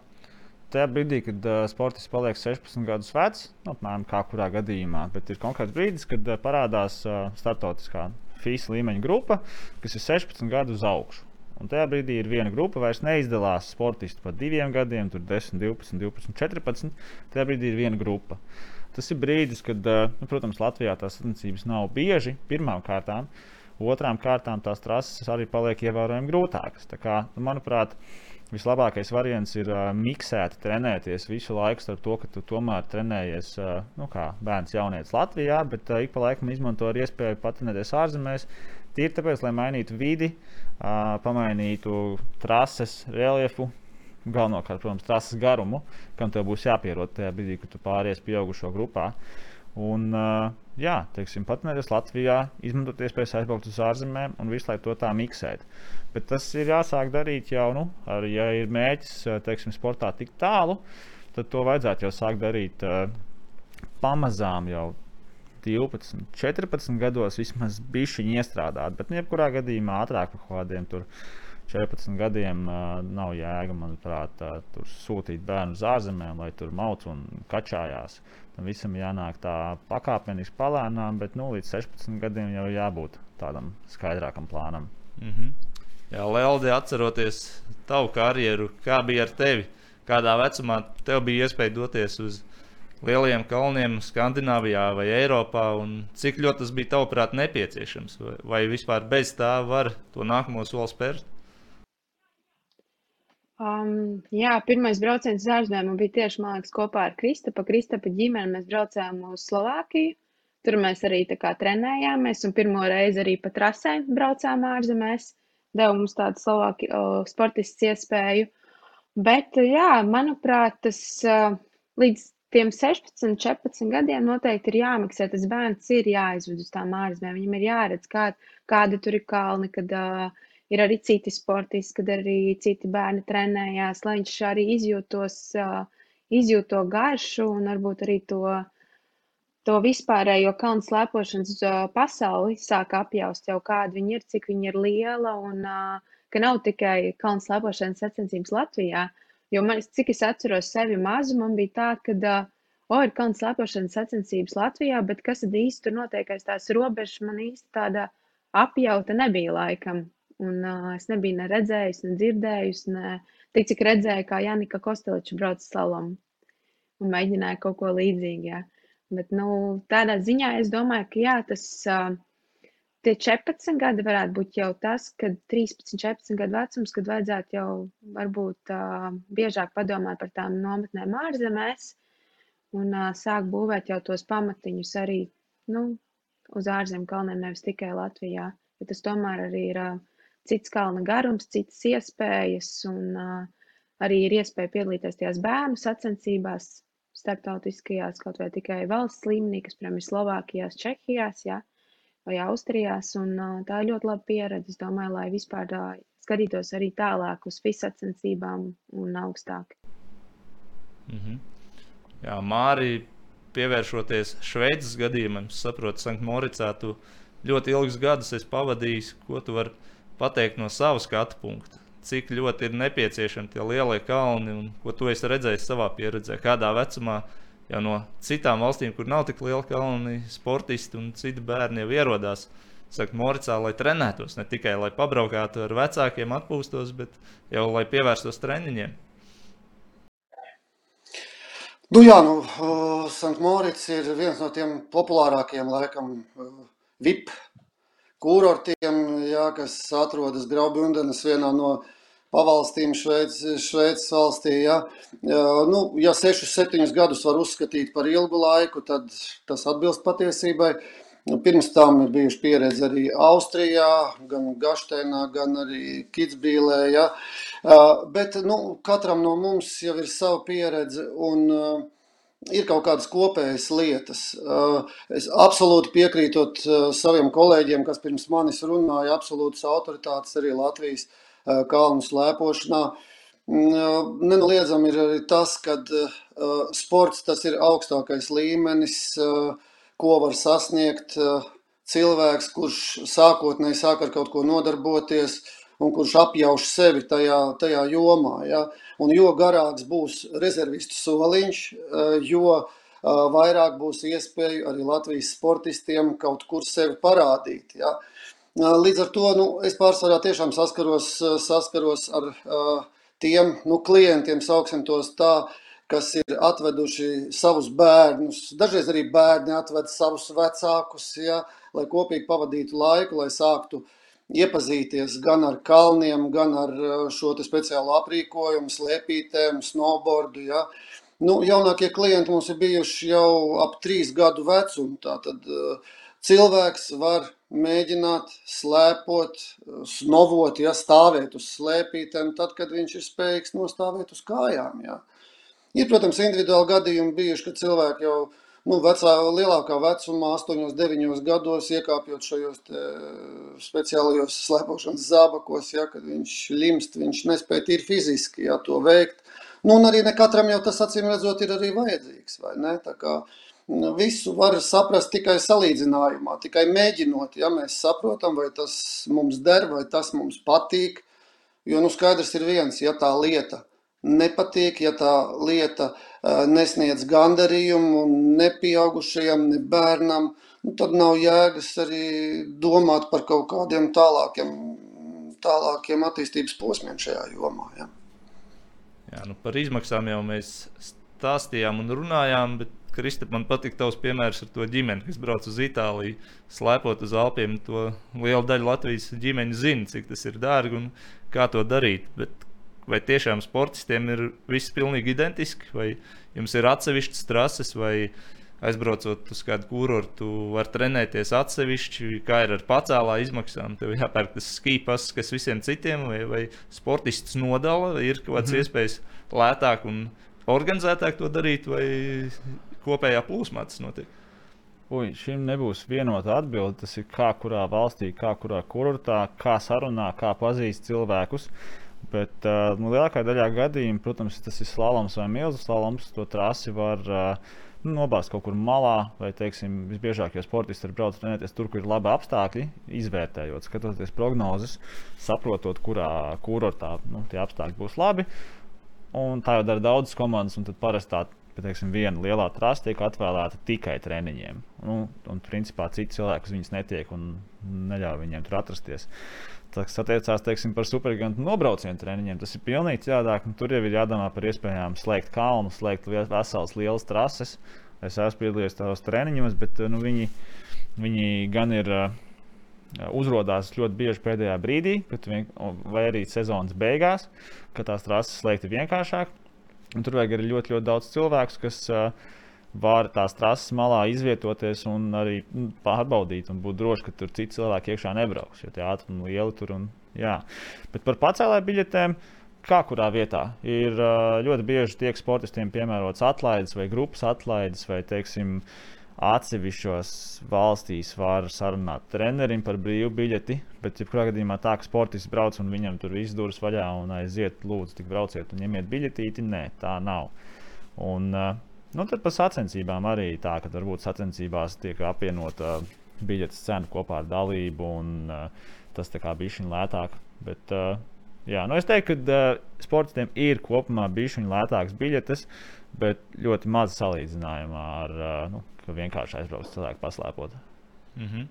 tajā brīdī, kad uh, sportists paliek 16 gadus vecs, nu, apmēram kā kurā gadījumā, bet ir konkrēts brīdis, kad uh, parādās uh, startautiskā FIS līmeņa grupa, kas ir 16 gadus uz augšu. Un tajā brīdī ir viena grupa, vairs neizdalās sportisti par diviem gadiem, tur 10, 12, 12, 14. Tajā brīdī ir viena grupa. Tas ir brīdis, kad, nu, protams, Latvijā tās sacensības nav bieži pirmām kārtām. Otrām kārtām tās trases arī paliek ievērojami grūtākas. Tā kā, nu, manuprāt, vislabākais variants ir uh, miksēt, trenēties visu laiku starp to, ka tu tomēr trenējies uh, nu, kā bērns jaunietis Latvijā, bet uh, ik pa laikam izmanto arī iespēju patrenēties ārzemēs. Tīri tāpēc, lai mainītu vidi, pamainītu trases, reliefu, galvenokārt, protams, trases garumu, kam tev būs jāpierod tajā brīdī, kad tu pāries pieaugušo grupā. Un, jā, teiksim, patnēties Latvijā, izmantot iespējas aizbraukt uz ārzemēm un visu laiku to tā miksēt. Bet tas ir jāsāk darīt jau, nu, ar, ja ir mēģis, teiksim, sportā tik tālu, tad to vajadzētu jau sākt darīt pamazām jau 12, 14 gados vismaz bišķiņi iestrādāt, bet, nu, jebkurā gadījumā ātrāk par kādiem tur 14 gadiem uh, nav jēga, manuprāt, uh, tur sūtīt bērnu uz ārzemēm, lai tur mauc un kačājās. Tam visam jānāk tā pakāpeniski, palēnām, bet nu, līdz 16 gadiem jau jābūt tādam skaidrākam plānam. Mm -hmm. Jā, Lelde, atceroties tavu karjeru, kā bija ar tevi? Kādā vecumā tev bija iespēja doties uz lielajiem kalniem Skandināvijā vai Eiropā, un cik ļoti tas bija tavuprāt nepieciešams? Vai, vai vispār bez tā var to nākamo soli spērt? Um, jā, pirmais brauciens uz ārzemēm bija tieši, liekas, kopā ar Kristapa. Kristapa ģimeni mēs braucējām uz Slovākiju. Tur mēs arī kā trenējāmies, un pirmo reizi arī pa trasē braucām ārzemēs. Deva mums tādu Slovāki uh, sportists iespēju. Bet, jā, manuprāt, tas uh, līdz tiem 16, 14 gadiem noteikti ir jāmaksā. Tas bērns ir jāizved uz tām ārzemēm. Viņam ir jāredz, kā, kāda tur ir kalni, kad uh, ir arī citi sportisti, kad arī citi bērni trenējās, lai viņš arī izjūtos, izjūt to garšu un varbūt arī to, to vispārējo kalnu slēpošanas pasauli sāk apjaust jau kāda viņa ir, cik viņa ir liela un ka nav tikai kalnu slēpošanas sacensības Latvijā. Jo man, cik es atceros sevi mazu, man bija tā, ka, o, ir kalnu slēpošanas sacensības Latvijā, bet kas tad īsti tur notiek aiz tās robežas, man īsti tāda apjauta nebija laikam. Un uh, es nebiju ne redzējusi, ne dzirdējusi, ne tik cik redzēju, kā Janika Kosteliča brauc slalom un mēģināja kaut ko līdzīgu. Jā. Bet, nu, tādā ziņā es domāju, ka jā, tas uh, tie 14 gadi varētu būt jau tas, kad 13, 14 gadu vecums, kad vajadzētu jau varbūt uh, biežāk padomāt par tām nometnēm ārzemēs un uh, sākt būvēt jau tos pamatiņus arī, nu, uz ārzemju kalniem, nevis tikai Latvijā. Bet tas tomēr arī ir uh, cits kalna garums, citas iespējas, un uh, arī ir iespēja piedalīties tajās bērnu sacensībās, starptautiskajās, kaut vai tikai valsts līmenī, kas, piemēram, ir Slovākijās, Čehijās, ja, vai Austrijās, un tā ir ļoti laba pieredze, es domāju, lai vispār skatītos arī tālāk uz FIS sacensībām un augstāk. Mm -hmm. Jā, Mārija, pievēršoties Šveices gadījumam, saprotu, Sanktmoricā tu ļoti ilgus gadus esi pavadījis, ko tu vari pateikt no sava skatu punkta, cik ļoti ir nepieciešami tie lielie kalni un ko tu esi redzējis savā pieredzē, kādā vecumā jau no citām valstīm, kur nav tik liela kalni, sportisti un citi bērni jau ierodās. Saka, Moricā, lai trenētos, ne tikai lai pabraukātu ar vecākiem, atpūstos, bet jau lai pievērstos treniņiem. Nu jā, nu, uh, Sanktmorits ir viens no tiem populārākajiem, laikam, uh, VIP kurortiem, jā, kas atrodas Graubundenes vienā no pavalstīm Šveices, valstī. Ja, nu, ja 6-7 gadus var uzskatīt par ilgu laiku, tad tas atbilst patiesībai. Nu, pirms tam ir bijuši pieredze arī Austrijā, gan Gašteinā, gan arī Kitsbīlē. Ja. Bet nu, katram no mums jau ir sava pieredze. Un, ir kaut kādas kopējas lietas. Es absolūti piekrītot saviem kolēģiem, kas pirms manis runāja, absolūtas autoritātes arī Latvijas kalnu slēpošanā. Nenoliedzami ir arī tas, ka sports tas ir augstākais līmenis, ko var sasniegt cilvēks, kurš sākotnēji sāk ar kaut ko nodarboties un kurš apjauš sevi tajā, tajā jomā. Ja? Un jo garāks būs rezervistu soliņš, eh, jo eh, vairāk būs iespēju arī Latvijas sportistiem kaut kur sevi parādīt. Ja? Līdz ar to nu, es pārsvarā tiešām saskaros, saskaros ar tiem nu, klientiem, sauksim tos tā, kas ir atveduši savus bērnus. Dažreiz arī bērni atved savus vecākus, ja, lai kopīgi pavadītu laiku, lai sāktu iepazīties gan ar kalniem, gan ar šo speciālo aprīkojumu, slēpītēm, snowboardu. Ja. Nu, jaunākie klienti mums ir bijuši jau ap trīs gadu vecumu. Tātad cilvēks var mēģināt slēpot, snovot, ja stāvēt uz slēpītēm, tad, kad viņš ir spējīgs nostāvēt uz kājām. Ja. Ir, protams, individuāli gadījumi bijuši, kad cilvēki jau nu, vecā, lielākā vecumā, 8, 9 gados, iekāpjot šajos speciālajos slēpošanas zābakos, ja, kad viņš limst, viņš nespēja tīri fiziski ja, to veikt. Nu, un arī ne katram jau tas acīm redzot ir arī vajadzīgs, vai ne? Tā kā nu, visu var saprast tikai salīdzinājumā, tikai mēģinot, ja mēs saprotam, vai tas mums der, vai tas mums patīk, jo, nu, skaidrs ir viens, ja tā lieta – nepatīk, ja tā lieta nesniedz gandarījumu ne pieaugušajam, ne bērnam, nu, tad nav jēgas arī domāt par kaut kādiem tālākiem, tālākiem attīstības posmiem šajā jomā. Ja. Jā, nu par izmaksām jau mēs stāstījām un runājām, bet Kristap, man patīk tavs piemērs ar to ģimeni, kas brauc uz Itāliju, slēpot uz Alpiem. To liela daļa Latvijas ģimeņu zina, cik tas ir dārgi un kā to darīt. Bet vai tiešām sportistiem ir viss pilnīgi identiski, vai jums ir atsevišķas trases, vai aizbraucot uz kādu kurortu, var trenēties atsevišķi, kā ir ar pacēlā izmaksām. Tev jāpērk tas skipas, kas visiem citiem, vai, vai sportists nodala, ir kaut kāds mm -hmm. iespējas lētāk un organizētāk to darīt, vai kopējā plūsmā tas notiek. Ui, šim nebūs vienota atbilde. Tas ir kā kurā valstī, kā kurā kurortā, kā sarunā, kā pazīst cilvēkus. Bet uh, nu, lielākajā daļā gadījumā, protams, tas ir slāpums vai milzu slāpums. To trasi var uh, nu, nobāzt kaut kur malā, vai, teiksim, visbiežāk, ja sportisti ir braucis trenēties tur, kur ir labi apstākļi, izvērtējot, skatoties prognozes, saprotot, kurā kurortā nu, tie apstākļi būs labi. Un tā jau dara daudzas komandas, un tad parasti tā teiksim, viena lielā trasa tiek atvēlēta tikai treniņiem. Nu, un, principā, citi cilvēki uz viņas netiek un neļauj viņiem tur atrasties. Tas attiecās teiksim, par supergigantu nobraucienu treniņiem. Tas ir pilnīgi citādāk. Nu, tur jau ir jādomā par iespējām slēgt kalnu, slēgt veselas lielas trases. Es esmu piedalījies tajos treniņos, bet nu, viņi, viņi gan ir. Uh, uzrādās ļoti bieži pēdējā brīdī, vien, vai arī sezonas beigās, kad tās trases slēgti vienkāršāk. Un tur vajag arī ļoti, ļoti daudz cilvēku, kas uh, var tās trases malā izvietoties un arī nu, pārbaudīt un būt droši, ka tur citi cilvēki iekšā nebrauks. Jo tie ātrumi lieli tur un jā. Bet par pacēlāju biļetēm. Kā kurā vietā ir ļoti bieži tiek sportistiem piemērots atlaides vai grupas atlaides, vai, teiksim, atsevišķos valstīs var sarunāt trenerim par brīvu biļeti, bet, ja kurā gadījumā tā, ka sportists brauc un viņam tur viss durvis vaļā un aiziet, lūdzu, tik brauciet un ņemiet biļetīti, nē, tā nav. Un, uh, Nu, tad par sacensībām arī tā, ka varbūt sacensībās tiek apvienota biļetes cena kopā ar dalību, un uh, tas tā kā bija šī lētāk. Bet, uh, jā, nu es teiktu, ka sportistiem ir kopumā bijušas lētākas biļetes, bet ļoti maz salīdzinājumā ar uh, nu, vienkārši aizbraukt cilvēku paslēpot. Mm -hmm.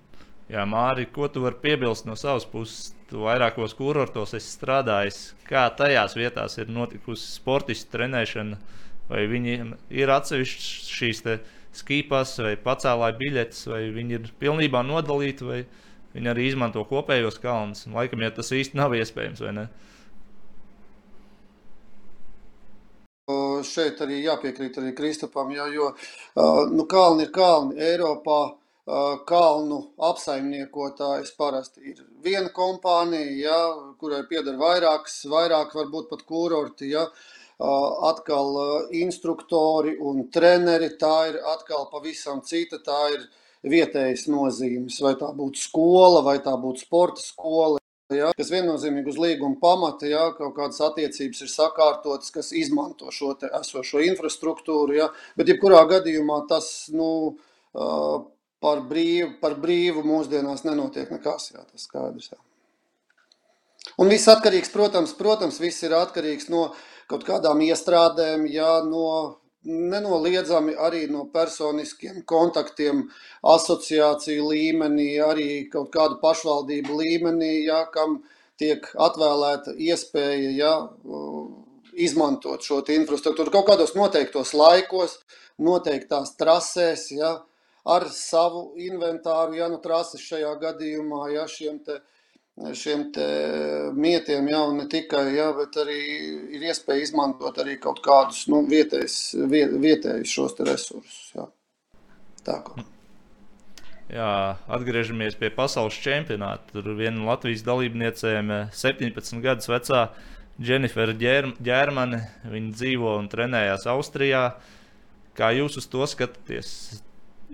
Jā, Mārija, ko tu vari piebilst no savas puses? Tu vairākos kurortos esi strādājis. Kā tajās vietās ir notikusi sportistu trenēšana? vai viņiem ir atsevišķas šīs skipas vai pacēlāja biļetes, vai viņi ir pilnībā nodalīti, vai viņi arī izmanto kopējos kalnus. Laikam, ja tas īsti nav iespējams, vai ne? Šeit arī jāpiekrīt arī Kristupam, jā, jo nu, kalni ir kalni Eiropā. Kalnu apsaimniekotājs parasti ir viena kompānija, ja, kurai pieder vairākas, vairāk varbūt pat kurorti. Ja, atkal instruktori un treneri. Tā ir atkal pavisam cita. Tā ir vietējas nozīmes. Vai tā būtu skola, vai tā būtu sporta skola. Ja, kas viennozīmīgi uz līguma pamata, ja kaut kādas attiecības ir sakārtotas, kas izmanto šo esošo infrastruktūru. Ja, bet, jebkurā gadījumā, tas nu, par, brīvu, par brīvu mūsdienās nenotiek nekas. Jā, tas skaidrs. Jā. Un viss atkarīgs, protams, protams, viss ir atkarīgs no kaut kādām iestrādēm, ja, no nenoliedzami arī no personiskiem kontaktiem, asociāciju līmenī, arī kaut kādu pašvaldību līmenī, ja, kam tiek atvēlēta iespēja ja, izmantot šo infrastruktūru. Kaut kādos noteiktos laikos, noteiktās trasēs, ja, ar savu inventāru, ja nu trases šajā gadījumā, ja šiem te šiem mietiem, jau ne tikai, jā, bet arī ir iespēja izmantot arī kaut kādus nu, vietējus, vietējus šos resursus. Jā. Tā kā. Jā, atgriežamies pie pasaules čempionāta. Tur viena no Latvijas dalībniecēm, 17 gadus vecā Dženifera Ģermane, viņa dzīvo un trenējās Austrijā. Kā jūs uz to skatāties?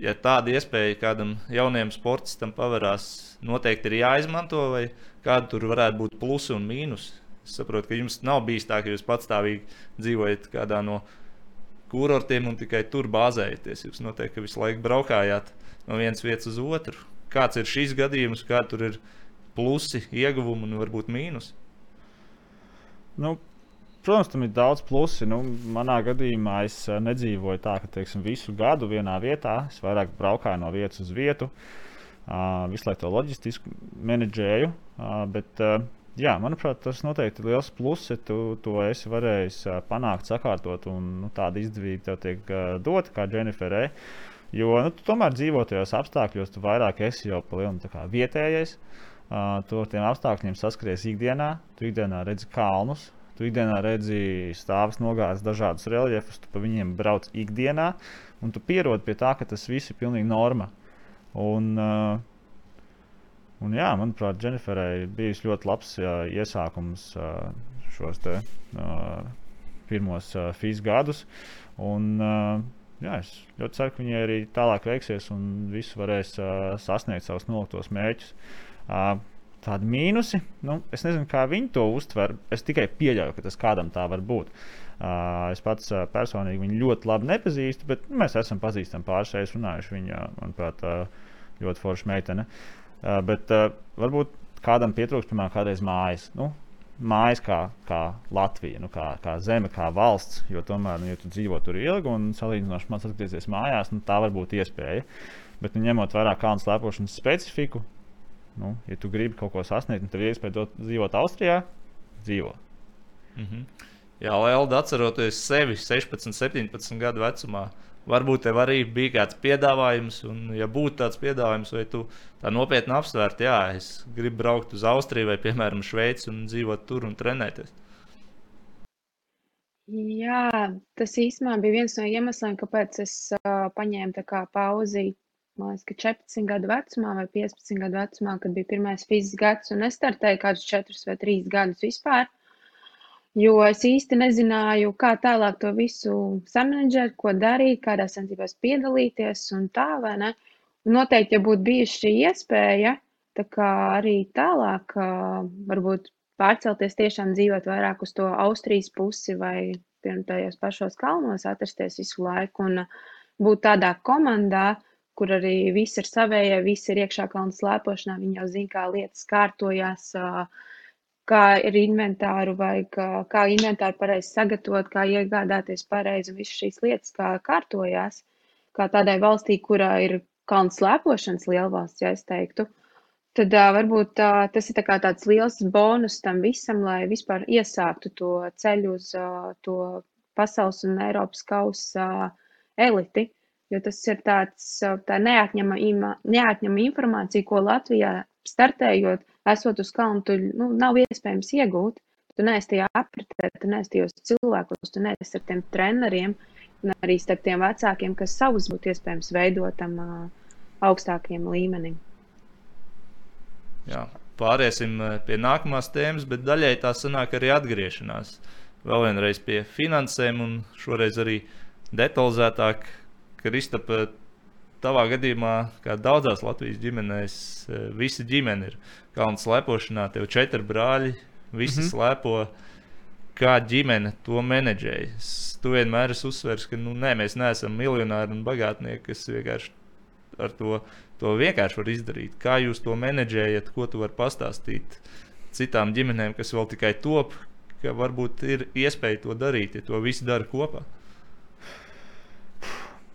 Ja tāda iespēja kādam jaunam sportistam pavērās, noteikti ir jāizmanto, vai kāda tur varētu būt plusi un mīnus. Es saprotu, ka jums nav bijis tā, ka jūs patstāvīgi dzīvojat kādā no kurortiem un tikai tur bāzējaties. Jūs noteikti visu laiku braukājāt no vienas vietas uz otru. Kāds ir šis gadījums, kā tur ir plusi, ieguvumi un varbūt mīnus? Nu, Protams, tam ir daudz plusi. Nu, manā gadījumā es eh, nedzīvoju tā, ka teiksim, visu gadu vienā vietā. Es vairāk braukāju no vietas uz vietu, uh, visu laiku to loģistiski menedžēju. Uh, bet, uh, jā, manuprāt, tas noteikti ir liels pluss, ja tu to esi varējis uh, panākt, sakārtot un nu, tāda izdevība tev tiek uh, dota kā Jenniferē. Jo nu, tu tomēr dzīvo tajos apstākļos, tu vairāk esi jau palielināts vietējais. Uh, tu ar tiem apstākļiem saskaries ikdienā, tu ikdienā redzi kalnus, Tu ikdienā redzi stāvus, nogāzes dažādus reliefus, tu pa viņiem brauc ikdienā, un tu pierodi pie tā, ka tas viss ir pilnīgi norma. Un, uh, un jā, manuprāt, Dženiferai bijis ļoti labs jā, iesākums uh, šos te, uh, pirmos uh, FIS gadus. Un, uh, jā, es ļoti ceru, ka viņai arī tālāk veiksies un viss varēs uh, sasniegt savus noliktos mērķus. Uh, tādi mīnusi. Nu, es nezinu, kā viņi to uztver. Es tikai pieļauju, ka tas kādam tā var būt. Uh, es pats uh, personīgi viņu ļoti labi nepazīstu, bet nu, mēs esam pazīstami pāris reizes runājuši. Viņa, manuprāt, uh, ļoti forša meitene. Uh, bet uh, varbūt kādam pietrūks, piemēram, kādreiz mājas. Nu, mājas kā, kā Latvija, nu, kā, kā zeme, kā valsts. Jo tomēr, nu, ja tu dzīvo tur ilgi un salīdzinoši maz atgriezties mājās, nu, tā var būt iespēja. Bet, nu, ņemot vērā kalnu slēpošanas specifiku, Nu, ja tu gribi kaut ko sasniegt, tad ir iespēja dzīvot Austrijā, dzīvo. Mm -hmm. Jā, Lēlda, atceroties sevi 16, 17 gadu vecumā, varbūt tev arī bija kāds piedāvājums, un, ja būtu tāds piedāvājums, vai tu tā nopietni apsvērti, jā, es gribu braukt uz Austriju vai, piemēram, Šveici un dzīvot tur un trenēties. Jā, tas īstenībā bija viens no iemesliem, kāpēc es uh, paņēmu pauzi man liekas, ka 14 gadu vecumā vai 15 gadu vecumā, kad bija pirmais fizisks gads, un es startēju kādus 4 vai 3 gadus vispār. Jo es īsti nezināju, kā tālāk to visu samanģēt, ko darīt, kādās sensībās piedalīties un tā, vai ne. Noteikti, ja būtu bijusi šī iespēja, tā kā arī tālāk varbūt pārcelties tiešām dzīvot vairāk uz to Austrijas pusi vai piemēram tajos pašos kalnos atrasties visu laiku un būt tādā komandā, uh, kur arī viss ir savējie, viss ir iekšā kalnu slēpošanā. Viņi jau zina, kā lietas kārtojās, kā ir inventāru vai kā, kā inventāru pareizi sagatavot, kā iegādāties pareizi un visas šīs lietas, kā kārtojās. Kā tādai valstī, kurā ir kalnu slēpošanas lielvalsts, ja es teiktu. Tad uh, varbūt uh, tas ir tā tāds liels bonus tam visam, lai vispār iesāktu to ceļu uz uh, to pasaules un Eiropas kausa uh, eliti. Uh, jo tas ir tāds, tā neatņemama, neatņemama informācija, ko Latvijā startējot, esot uz kalnu, tu nu, nav iespējams iegūt. Tu neesi tajā apritē, tu neesi tajos cilvēkos, tu neesi ar tiem treneriem un arī starp tiem vecākiem, kas savus būtu iespējams veidot tam uh, augstākiem līmenim. Jā, pāriesim pie nākamās tēmas, bet daļai tā sanāk arī atgriešanās. vēl vienreiz pie finansēm, un šoreiz arī detalizētāk. Kristapa, tavā gadījumā, kā daudzās Latvijas ģimenēs, eh, visa ģimene ir kalnu slēpošanā, tev četri brāļi, visi mm -hmm. slēpo. Kā ģimene to menedžēja? Tu vienmēr esi uzsvers, ka nu, nē, mēs neesam miljonāri un bagātnieki, kas vienkārši ar to, to vienkārši var izdarīt. Kā jūs to menedžējat, ko tu vari pastāstīt citām ģimenēm, kas vēl tikai top, ka varbūt ir iespēja to darīt, ja to visi dara kopā.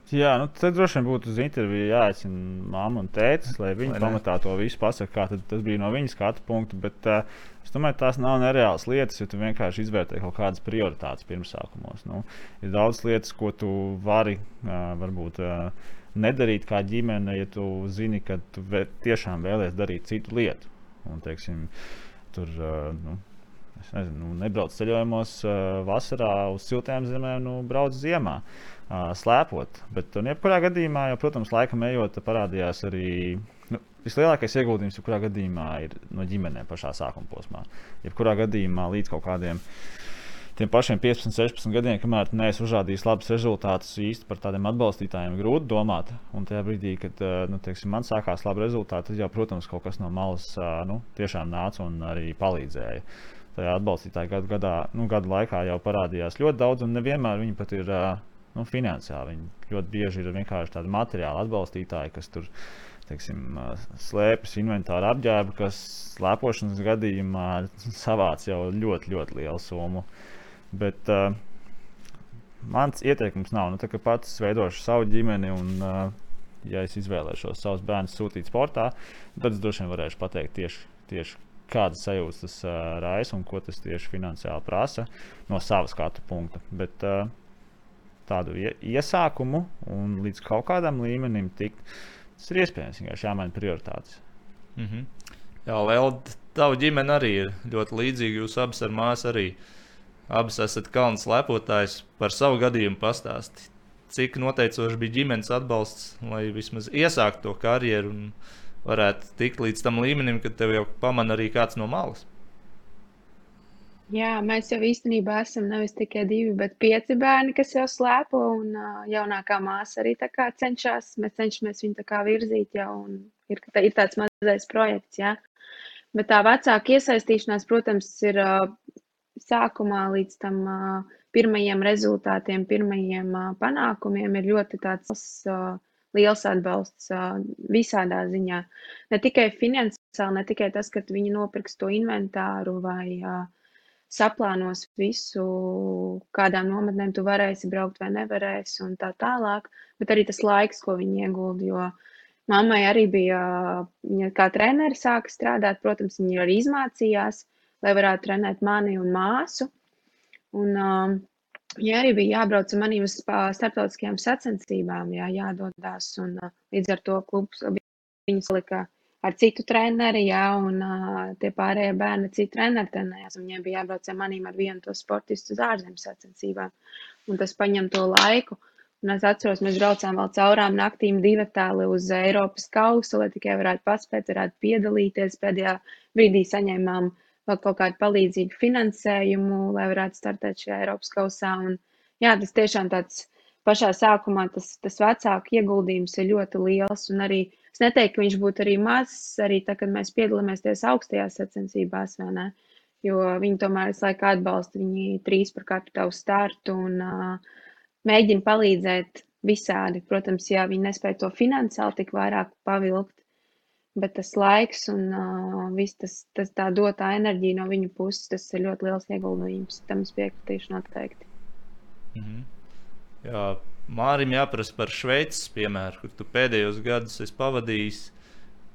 Jā, nu, tad droši vien būtu uz interviju jāaicina mamma un tētis, lai viņi pamatā to visu pasakā, kā tas bija no viņas skatu punkta. Bet uh, es domāju, tās nav nereālas lietas, jo tu vienkārši izvērtē kaut kādas prioritātes pirmsākumos. Nu, ir daudz lietas, ko tu vari uh, varbūt. Uh, Nedarīt kā ģimene, ja tu zini, ka tu vē, tiešām vēlēsies darīt citu lietu. Un, teiksim, tur uh, nu, nezinu, nu, nebrauc ceļojumos uh, vasarā uz siltām zemēm, nu, brauc ziemā, uh, slēpot. Bet, un, jebkurā gadījumā, jau, protams, laikam ejot, parādījās arī. Nu, Vislielākais ieguldījums, jebkurā gadījumā, ir no ģimenēm pašā sākuma posmā. Jebkurā gadījumā līdz kaut kādiem tiem pašiem 15, 16 gadiem, kamēr neesmu uzrādījis labus rezultātus īsti par tādiem atbalstītājiem, grūti domāt. Un tajā brīdī, kad nu, teiksim, man sākās labi rezultāti, tad jau, protams, kaut kas no malas nu, tiešām nāca un arī palīdzēja tajā atbalstītāju gadu, gadā, nu, gadu laikā jau parādījās ļoti daudz, un nevienmēr viņi pat ir nu, finansiāli. Viņi ļoti bieži ir vienkārši tādi materiāli atbalstītāji, kas tur teiksim, slēpjas inventāra apģērbu, kas slēpošanas gadījumā *laughs* savāc jau ļoti, ļoti lielu summu. Bet uh, mans ieteikums nav, nu, tā, ka pats veidošu savu ģimeni un uh, ja es izvēlēšos savus bērnus sūtīt sportā, tad es droši vien varēšu pateikt tieši, tieši kādas sajūtas tas uh, raisa un ko tas tieši finansiāli prasa no savas skatu punkta. Bet uh, tādu iesākumu un līdz kaut kādam līmenim tikt, tas ir iespējams. Vienkārši jāmaina prioritātes. Mm -hmm. Jā, Lielda, tava ģimene arī ir ļoti līdzīga. Jūs abas ar māsu arī abas esat kalnu slēpotājs. Par savu gadījumu pastāstīt. Cik noteicoši bija ģimenes atbalsts, lai vismaz iesāktu to karjeru un varētu tikt līdz tam līmenim, kad tev jau pamana arī kāds no malas. Jā, mēs jau īstenībā esam nevis tikai divi, bet pieci bērni, kas jau slēpo. Un uh, jaunākā māsa arī tā kā cenšas. Mēs cenšamies viņu tā kā virzīt jau. Ir, tā, ir tāds mazais projekts, jā. Bet tā vecāka iesaistīšanās, protams, ir uh, sākumā līdz tam uh, pirmajiem rezultātiem, pirmajiem uh, panākumiem ir ļoti tāds. Uh, liels atbalsts visādā ziņā. Ne tikai finansiāli, ne tikai tas, ka viņi nopirks to inventāru vai saplānos visu, kādām nometnēm tu varēsi braukt vai nevarēsi un tā tālāk, bet arī tas laiks, ko viņi iegulda, jo mammai arī bija, viņa kā treneri sāka strādāt, protams, viņa arī izmācījās, lai varētu trenēt mani un māsu. Un, uh, Ja arī bija jābrauc ar maniem starptautiskajām sacensībām, jā, jādodas. Un, līdz ar to klubs viņus lika ar citu treneri, jā, un uh, tie pārējie bērni citu treneri trenējās. Viņiem bija jābrauc ar maniem ar vienu to sportistu uz ārzemju sacensībām. Un tas paņem to laiku. Un es atceros, mēs braucām vēl caurām naktīm divi tāli uz Eiropas kausu, lai tikai varētu paspēt, varētu piedalīties. Pēdējā brīdī saņēmām uh, vēl kaut kādu palīdzīgu finansējumu, lai varētu startēt šajā Eiropas kausā. Un, jā, tas tiešām tāds pašā sākumā tas, tas vecāku ieguldījums ir ļoti liels. Un arī es neteiktu, ka viņš būtu arī mazs, arī tad, kad mēs piedalāmies tajās augstajās sacensībās, vai ne? Jo viņi tomēr visu laiku atbalsta, viņi trīs par katru tavu startu un uh, mēģina palīdzēt visādi. Protams, ja viņi nespēja to finansiāli tik vairāk pavilkt, Bet tas laiks un uh, viss tas, tas tā dotā enerģija no viņu puses, tas ir ļoti liels ieguldījums. Tam es piekritīšu noteikti. Mm -hmm. Jā, Mārim jāprasa par Šveices piemēru, kur tu pēdējos gadus esi pavadījis.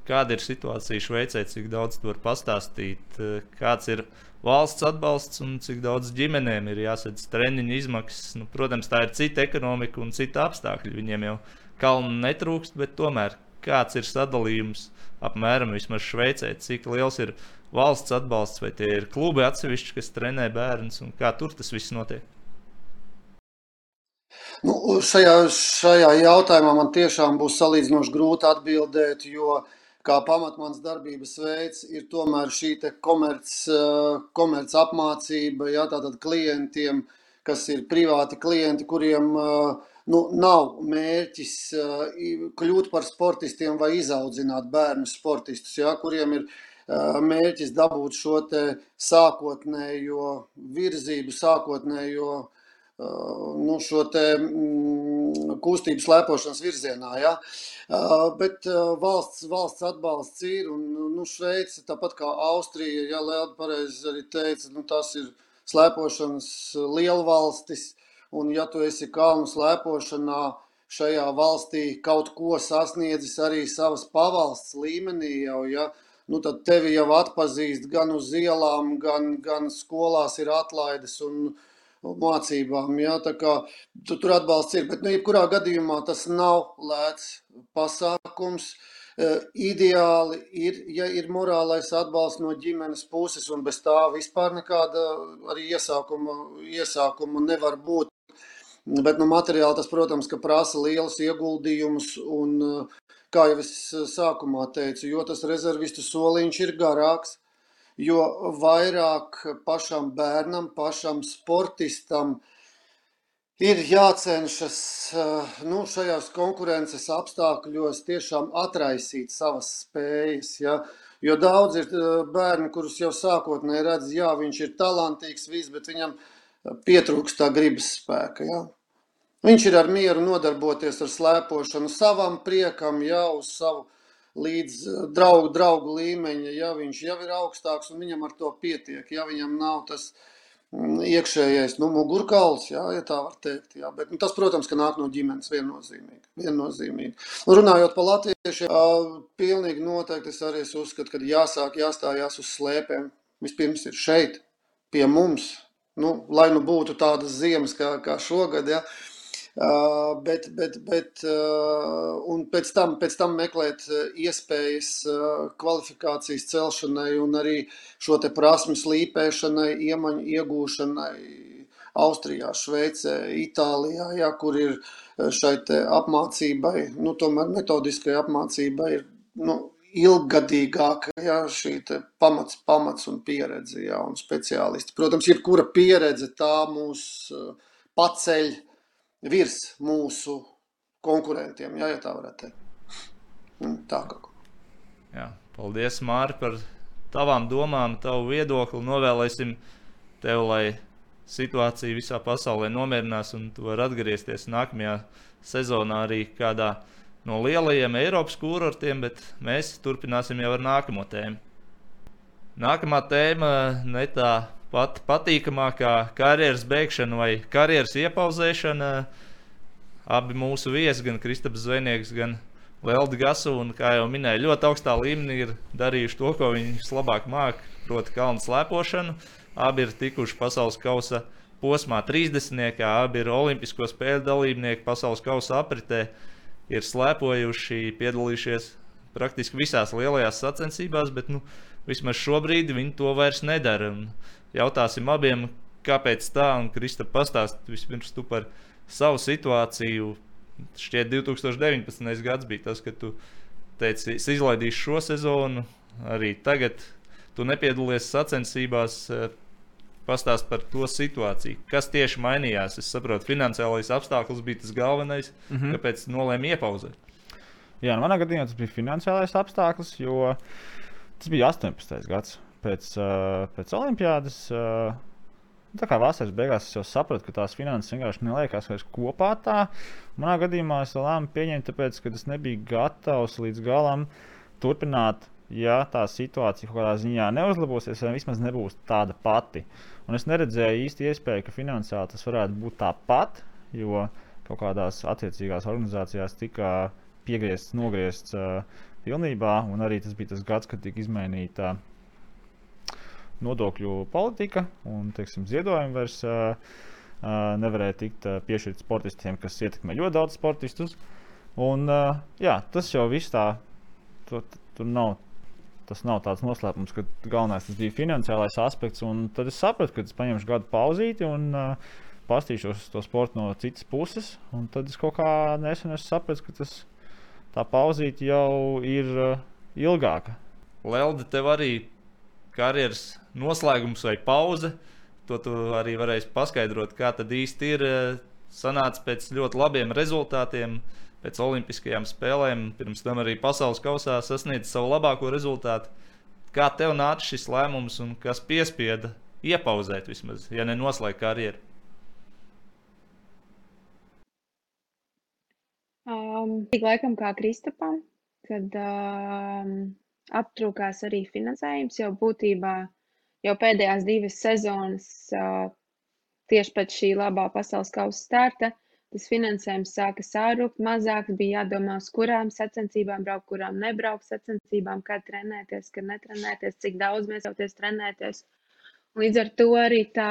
Kāda ir situācija Šveicē, cik daudz tu vari pastāstīt, kāds ir valsts atbalsts un cik daudz ģimenēm ir jāsadz treniņu izmaksas. Nu, protams, tā ir cita ekonomika un cita apstākļi. Viņiem jau kalnu netrūkst, bet tomēr kāds ir sadalījums apmēram vismaz Šveicē, cik liels ir valsts atbalsts, vai tie ir klubi atsevišķi, kas trenē bērnus, un kā tur tas viss notiek? Nu, šajā, šajā jautājumā man tiešām būs salīdzinoši grūti atbildēt, jo kā pamatmans darbības veids ir tomēr šī komerc, komerc apmācība, ja, tātad klientiem, kas ir privāti klienti, kuriem nu, nav mērķis kļūt par sportistiem vai izaudzināt bērnu sportistus, ja, kuriem ir mērķis dabūt šo sākotnējo virzību, sākotnējo nu, šo te, mm, kustību slēpošanas virzienā. Ja? Bet valsts, valsts atbalsts ir, un nu, Šveice, tāpat kā Austrija, ja Lēlda pareizi arī teica, nu, tas ir slēpošanas lielvalstis, un ja tu esi kalnu slēpošanā, šajā valstī kaut ko sasniedzis arī savas pavalsts līmenī jau, ja, nu tad tevi jau atpazīst gan uz ielām, gan, gan skolās ir atlaides un, uh, mācībām. Ja, kā, tu, tur atbalsts ir, bet nu, jebkurā gadījumā tas nav lēts pasākums. E, ideāli ir, ja ir morālais atbalsts no ģimenes puses, un bez tā vispār nekāda arī iesākuma, iesākuma nevar būt. Bet nu, materiāli tas, protams, prasa lielus ieguldījumus. Un, kā jau es sākumā teicu, jo tas rezervistu soliņš ir garāks, jo vairāk pašam bērnam, pašam sportistam ir jācenšas eh, nu, šajās konkurences apstākļos tiešām atraisīt savas spējas. Ja? Jo daudz ir eh, bērni, kurus jau sākotnēji redz, jā, viņš ir talantīgs, viss, bet viņam pietrūkst tā gribas spēka. Ja? Viņš ir ar mieru nodarboties ar slēpošanu savam priekam, jau uz savu līdz eh, draugu, draugu līmeņa, ja viņš jau ir augstāks un viņam ar to pietiek, ja viņam nav tas mm, iekšējais nu, mugurkauls, ja, ja tā var teikt. Ja. Bet, nu, tas, protams, ka nāk no ģimenes viennozīmīgi. viennozīmīgi. Un runājot par latviešiem, pilnīgi noteikti es arī uzskatu, ka jāsāk jāstājās uz slēpēm. Vispirms ir šeit, pie mums, nu, lai nu būtu tādas ziemas kā, kā šogad, ja, uh, Uh, bet, bet, bet, uh, pēc tam, pēc tam meklēt iespējas uh, kvalifikācijas celšanai un arī šo prasmu slīpēšanai, iemaņu iegūšanai Austrijā, Šveicē, Itālijā, ja, kur ir šai apmācībai, nu, tomēr metodiskai apmācībai ir nu, ilggadīgāka ja, šī pamats, pamats un pieredze ja, un speciālisti. Protams, jebkura pieredze tā mūs paceļ virs mūsu konkurentiem, jā, ja tā varētu teikt. Tā kā. Jā, paldies, Mārtiņ, par tavām domām, tavu viedokli. Novēlēsim tev, lai situācija visā pasaulē nomierinās un tu vari atgriezties nākamajā sezonā arī kādā no lielajiem Eiropas kurortiem, bet mēs turpināsim jau ar nākamo tēmu. Nākamā tēma ne tā pat patīkamākā karjeras beigšana vai karjeras iepauzēšana. Abi mūsu viesi, gan Kristaps Zvejnieks, gan Lielda Gasu, un, kā jau minēju, ļoti augstā līmenī ir darījuši to, ko viņi vislabāk māca, proti, kalnu slēpošanu. Abi ir tikuši pasaules kausa posmā 30. abi ir Olimpisko spēļu dalībnieki pasaules kausa apritē, ir slēpojuši, piedalījušies praktiski visās lielajās sacensībās, bet nu, vismaz šobrīd viņi to vairs nedara. Un jautāsim abiem, kāpēc tā, un Krista pastāst vispirms tu par savu situāciju. Šķiet, 2019. gads bija tas, kad tu teici, es izlaidīšu šo sezonu, arī tagad tu nepiedalies sacensībās. Eh, pastāst par to situāciju, kas tieši mainījās. Es saprotu, finansiālais apstākļus bija tas galvenais, mm -hmm. kāpēc nolēma iepauzēt. Jā, nu manā gadījumā tas bija finansiālais apstākļus, jo tas bija 18. gadsimts pēc, uh, pēc Olimpiādas. Uh, Tā kā vasaras beigās es jau sapratu, ka tās finanses vienkārši neliekas vairs kopā. Tā. Manā gadījumā es lēmu pieņemt, tāpēc, ka es nebiju gatavs līdz galam turpināt, ja tā situācija kaut kādā ziņā neuzlabosies, vai vismaz nebūs tāda pati. Un es neredzēju īsti iespēju, ka finansiāli tas varētu būt tāpat, jo kaut kādās attiecīgās organizācijās tika piegriezts, nogriezts uh, pilnībā, un arī tas bija tas gads, kad tika izmainīta. Uh, nodokļu politika un teiksim, ziedojumi vairs uh, uh, nevarēja tikt uh, piešķirt sportistiem, kas ietekmē ļoti daudz sportistus. Un, uh, jā, tas jau viss tā, tur, tur nav. Tas nav tāds noslēpums, ka galvenais bija finansiālais aspekts. Tad es sapratu, ka es paņemšu gadu pauzīti un uh, pastīšos to sportu no citas puses. Tad es kaut kā nesen sapratu, ka tas, tā pauzīte jau ir uh, ilgāka. Lelde, tev arī karjeras noslēgums vai pauze. To tu arī varēsi paskaidrot, kā tad īsti ir eh, sanācis pēc ļoti labiem rezultātiem, pēc Olimpiskajām spēlēm. Pirms tam arī pasaules kausā sasniedz savu labāko rezultātu. Kā tev nāca šis lēmums un kas piespieda iepauzēt vismaz, ja ne noslēgt karjeru? Um, tik laikam kā Kristapam, kad um, aptrūkās arī finansējums jau būtībā jau pēdējās divas sezonas tieši pēc šī labā pasaules kausa starta. Tas finansējums sāka sārupt, mazāks bija jādomā, uz kurām sacensībām braukt, kurām nebraukt sacensībām, kā trenēties, kad netrenēties, cik daudz mēs jauties trenēties. Līdz ar to arī tā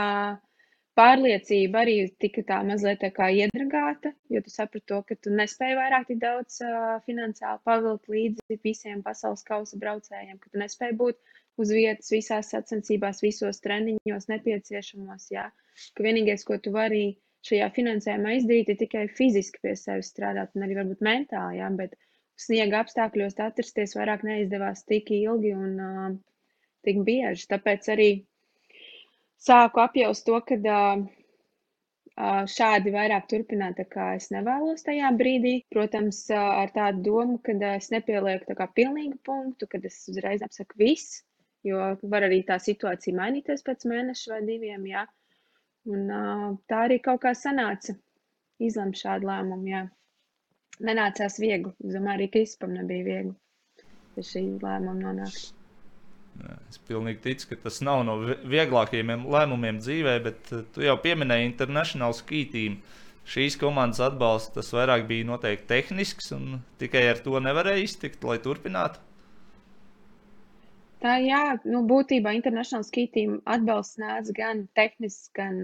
pārliecība arī tika tā mazliet tā kā iedragāta, jo tu saprati to, ka tu nespēji vairāk tik daudz uh, finansiāli pavilkt līdzi visiem pasaules kausa braucējiem, ka tu nespēji būt uz vietas visās sacensībās, visos treniņos nepieciešamos, jā. Ka vienīgais, ko tu vari šajā finansējumā izdarīt, ir tikai fiziski pie sevis strādāt un arī varbūt mentāli, jā, bet sniega apstākļos atrasties vairāk neizdevās tik ilgi un uh, tik bieži. Tāpēc arī sāku apjaust to, ka uh, šādi vairāk turpināt, kā es nevēlos tajā brīdī. Protams, uh, ar tādu domu, ka uh, es nepielieku kā pilnīgu punktu, kad es uzreiz apsaku viss, jo var arī tā situācija mainīties pēc mēneša vai diviem, jā. Un uh, tā arī kaut kā sanāca izlemt šādu lēmumu, jā. Nenācās viegli, es domāju, arī Krispam nebija viegli pie šī lēmuma nonākt. Es pilnīgi ticu, ka tas nav no vieglākajiem lēmumiem dzīvē, bet eh, tu jau pieminēji International Ski Team. Šīs komandas atbalsts tas vairāk bija noteikti tehnisks, un tikai ar to nevarēja iztikt, lai turpinātu. Tā jā, nu, būtībā International Ski Team atbalsts nāca gan tehnisks, gan,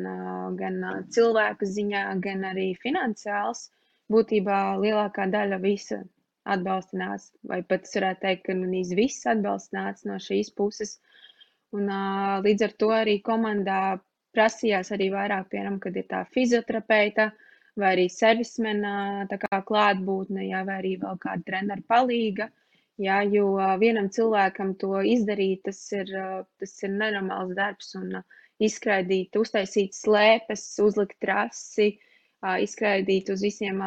gan cilvēku ziņā, gan arī finansiāls. Būtībā lielākā daļa visa atbalsta nāca, vai pat es varētu teikt, ka nu, viss atbalsts nāca no šīs puses. Un, uh, līdz ar to arī komandā prasījās arī vairāk, piemēram, kad ir tā fizioterapeita vai arī servismena klātbūtne, jā, vai arī vēl kāda treneru palīga. Jā, jo vienam cilvēkam to izdarīt, tas ir, tas ir nenormāls darbs un izskraidīt, uztaisīt slēpes, uzlikt trasi, uh, izskraidīt uz visiem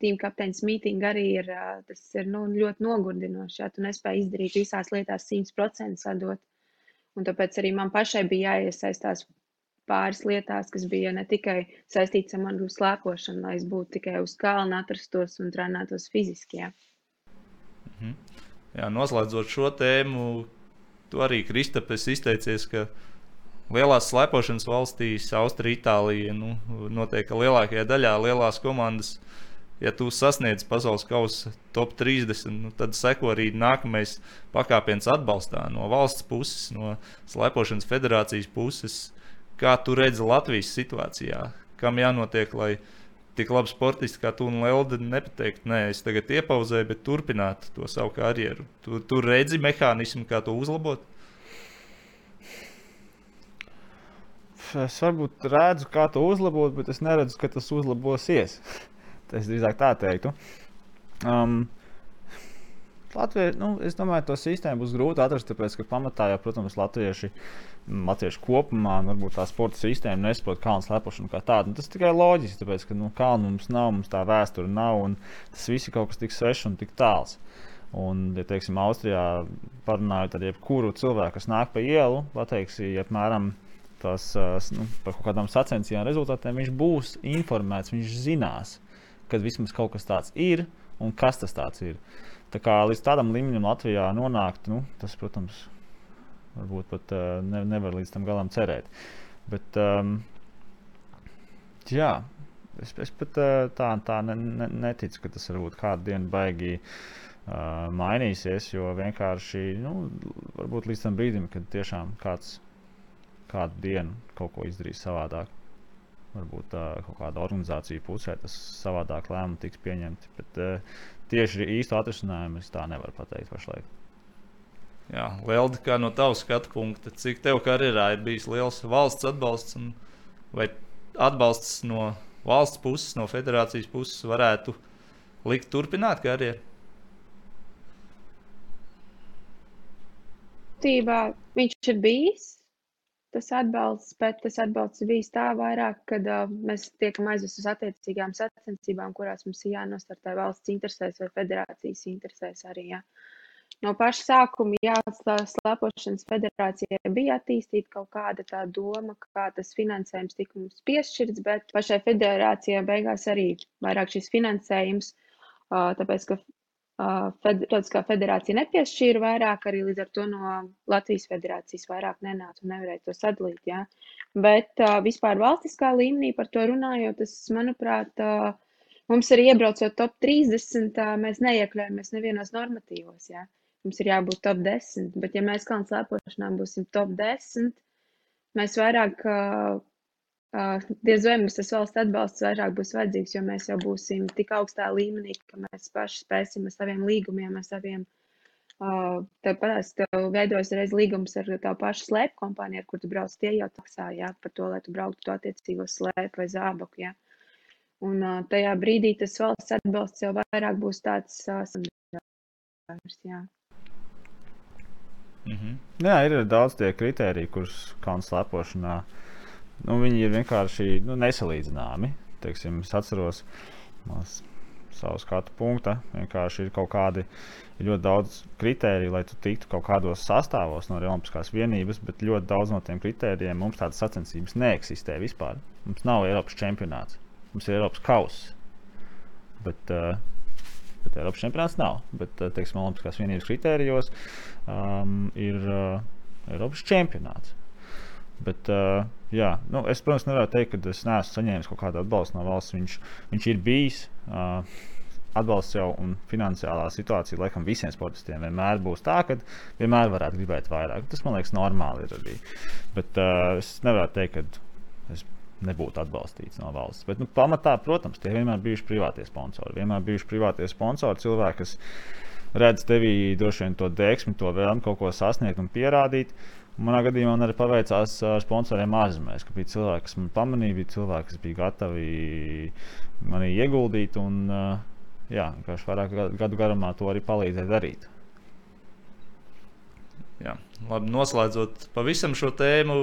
tīm kapteiņa mītīņu arī ir, tas ir nu, ļoti nogurdinoši. Ja tu nespēji izdarīt visās lietās 100% sadot. Un tāpēc arī man pašai bija jāiesaistās pāris lietās, kas bija ne tikai saistīts ar manu slēpošanu, lai es būtu tikai uz kalna, atrastos un trenētos fiziski. Jā. Mhm. Jā, noslēdzot šo tēmu, tu arī Kristapes izteicies, ka lielās slēpošanas valstīs, Austrija, Itālija, nu, noteikti lielākajā daļā lielās komandas. Ja tu sasniedz pasaules kausa top 30, nu, tad seko arī nākamais pakāpiens atbalstā no valsts puses, no slēpošanas federācijas puses. Kā tu redzi Latvijas situācijā? Kam jānotiek, lai tik labi sportisti kā tu un Lelde nepateikt, nē, es tagad iepauzēju, bet turpinātu to savu karjeru? Tu, tu redzi mehānismu, kā to uzlabot? Es varbūt redzu, kā to uzlabot, bet es neredzu, ka tas uzlabosies. *laughs* es drīzāk tā teiktu. Um, Latvija, nu, es domāju, to sistēmu būs grūti atrast, tāpēc, ka pamatā jau, protams, latvieši, latvieši kopumā, nu, varbūt tā sporta sistēma nesaprot kalnu slēpošanu kā tādu. Nu, tas tikai loģiski, tāpēc, ka nu, kalnu mums nav, mums tā vēsture nav, un tas viss ir kaut kas tik svešs un tik tāls. Un, ja teiksim, Austrijā parunājot ar jebkuru cilvēku, kas nāk pa ielu, pateiks, ja apmēram tās, nu, par kaut kādām sacensībām rezultātiem, viņš būs informēts, viņš zinās, ka vismaz kaut kas tāds ir un kas tas ir. Tā kā līdz tādam līmenim Latvijā nonākt, nu, tas, protams, varbūt pat ne, nevar līdz tam galam cerēt. Bet, um, jā, es, es pat tā, tā ne, ne, neticu, ka tas varbūt kādu dienu baigi. Uh, mainīsies, jo vienkārši nu, līdz tam brīdim, kad tiešām kāds kādu dienu kaut ko izdarīs savādāk. Varbūt uh, kaut kāda organizācija pusē tas savādāk lēmumi tiks pieņemti. Bet uh, tieši īstu atrisinājumu es tā nevaru pateikt pašlaik. Jā, Lielda, kā no tavas skatu punkta, cik tev karjerā ir bijis liels valsts atbalsts vai atbalsts no valsts puses, no federācijas puses varētu likt turpināt karjeru? būtībā viņš ir bijis tas atbalsts, bet tas atbalsts bijis tā vairāk, kad uh, mēs tiekam aizvest uz attiecīgām sacensībām, kurās mums ir jānostartē valsts interesēs vai federācijas interesēs arī. Ja. No paša sākuma, jā, slēpošanas federācijai bija attīstīta kaut kāda tā doma, kā tas finansējums tika mums piešķirts, bet pašai federācijai beigās arī vairāk šis finansējums, uh, tāpēc, ka Starptautiskā federācija nepiešķīra vairāk, arī līdz ar to no Latvijas federācijas vairāk nenāca un nevarēja to sadalīt. Ja? Bet uh, vispār valstiskā līmenī par to runājot, tas, manuprāt, uh, mums arī iebraucot top 30, uh, mēs neiekļaujamies nevienos normatīvos. Ja? Mums ir jābūt top 10, bet ja mēs kalnu slēpošanām būsim top 10, mēs vairāk Uh, diez vai mums tas valsts atbalsts vairāk būs vajadzīgs, jo mēs jau būsim tik augstā līmenī, ka mēs paši spēsim ar saviem līgumiem, ar saviem. Uh, tev veidojas reiz līgums ar tā pašu slēpu kompāniju, ar kur tu brauc tie jau taksā, jā, par to, lai tu brauktu to attiecīgo slēpu vai zābaku, jā. Un tajā brīdī tas valsts atbalsts jau vairāk būs tāds samazināts, jā. -hmm. Jā, ir daudz tie kriteriji, kurus kalnu slēpošanā uh, nu, viņi ir vienkārši nu, nesalīdzināmi. Teiksim, es atceros savu skatu punktu. Vienkārši ir kaut kādi ir ļoti daudz kritēriju, lai tu tiktu kaut kādos sastāvos no Olimpiskās vienības, bet ļoti daudz no tiem kritērijiem mums tādas sacensības neeksistē vispār. Mums nav Eiropas čempionāts, mums ir Eiropas kausa. Bet, uh, bet Eiropas čempionāts nav. Bet, uh, teiksim, Olimpiskās vienības kritērijos um, ir uh, Eiropas čempionāts. Bet, uh, jā, nu, es, protams, nevaru teikt, ka es neesmu saņēmis kaut kādu atbalstu no valsts. Viņš, viņš ir bijis. Uh, atbalsts jau un finansiālā situācija laikam visiem sportistiem vienmēr būs tā, ka vienmēr varētu gribēt vairāk. Tas man liekas, normāli ir arī. Bet uh, es nevaru teikt, ka es nebūtu atbalstīts no valsts. Bet nu, pamatā, protams, tie vienmēr bijuši privātie sponsori. Vienmēr bijuši privātie sponsori, cilvēki, kas redz tevī droši vien to deksmi, to vēlmi kaut ko sasniegt un pierādīt. Uh, Manā gadījumā man arī paveicās ar sponsoriem ārzemēs, ka bija cilvēki, kas man pamanīja, bija cilvēki, kas bija gatavi manī ieguldīt. Un, jā, vienkārši vairāk gadu garumā to arī palīdzēja darīt. Jā, labi, noslēdzot pavisam šo tēmu,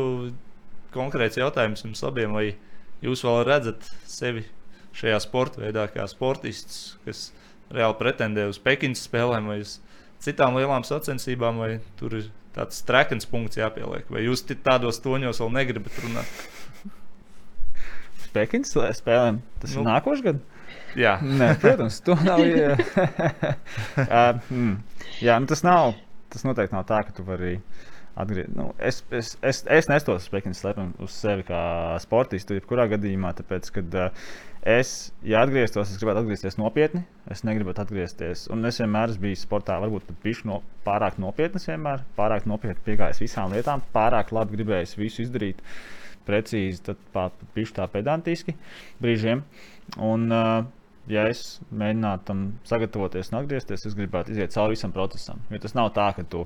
konkrēts jautājums jums abiem, vai jūs vēl redzat sevi šajā sporta veidā, kā sportists, kas reāli pretendē uz Pekinas spēlēm vai uz citām lielām sacensībām, vai tur ir tāds trekens punkts jāpieliek. Vai jūs tādos toņos vēl negribat runāt? Pekins spēlēm tas nu, ir nākošais gads. Jā, Nē, protams, to nav. *laughs* jā, *laughs* uh, mm, jā nu tas nav. Tas noteikti nav tā, ka tu vari atgriezties. Nu, es, es, es, es nestos uz Pekinas slēpjumu uz sevi kā sportistu, jebkurā gadījumā, tāpēc, kad uh, Es, ja atgrieztos, es gribētu atgriezties nopietni. Es negribētu atgriezties. Un es vienmēr esmu bijis sportā, varbūt bišķi no, pārāk nopietns, vienmēr pārāk nopietni piegājis visām lietām, pārāk labi gribējis visu izdarīt precīzi, tad pat bišķi tā pedantiski brīžiem. Un, uh, ja es mēģinātu tam sagatavoties un atgriezties, es gribētu iziet cauri visam procesam. Jo tas nav tā, ka tu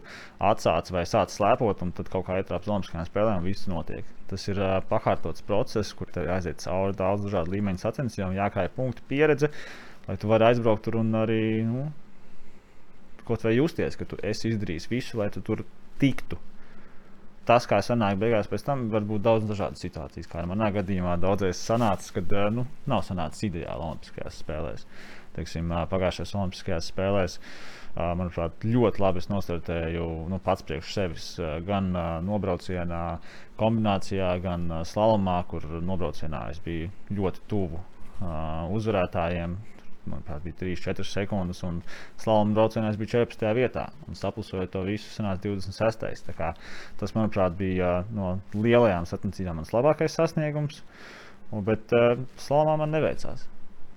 atsāc vai sāc slēpot, un tad kaut kā ietrāp uz Olimpiskajām spēlēm, un viss notiek. Tas ir uh, pakārtots process, kur tev aiziet cauri daudz dažādu līmeņu sacensībām, jākāja punkti, pieredze, lai tu varētu aizbraukt tur un arī nu, kaut vai justies, ka tu esi izdarījis visu, lai tu tur tiktu tas, kā sanāk, beigās pēc tam var būt daudz dažādas situācijas. Kā manā gadījumā daudzreiz sanāca, kad nu, nav sanācis ideāli Olimpiskajās spēlēs. Teiksim, pagājušajās Olimpiskajās spēlēs, manuprāt, ļoti labi nostartēju nu, pats priekš sevis gan nobraucienā, kombinācijā, gan slalomā, kur nobraucienā es biju ļoti tuvu uzvarētājiem manuprāt, bija 3-4 sekundes, un slaloma braucienā bija 14. vietā. Un sapulsojot to visu, sanāca 26. Tas, manuprāt, bija no lielajām sacensībām mans labākais sasniegums. Un, bet uh, slalomā man neveicās.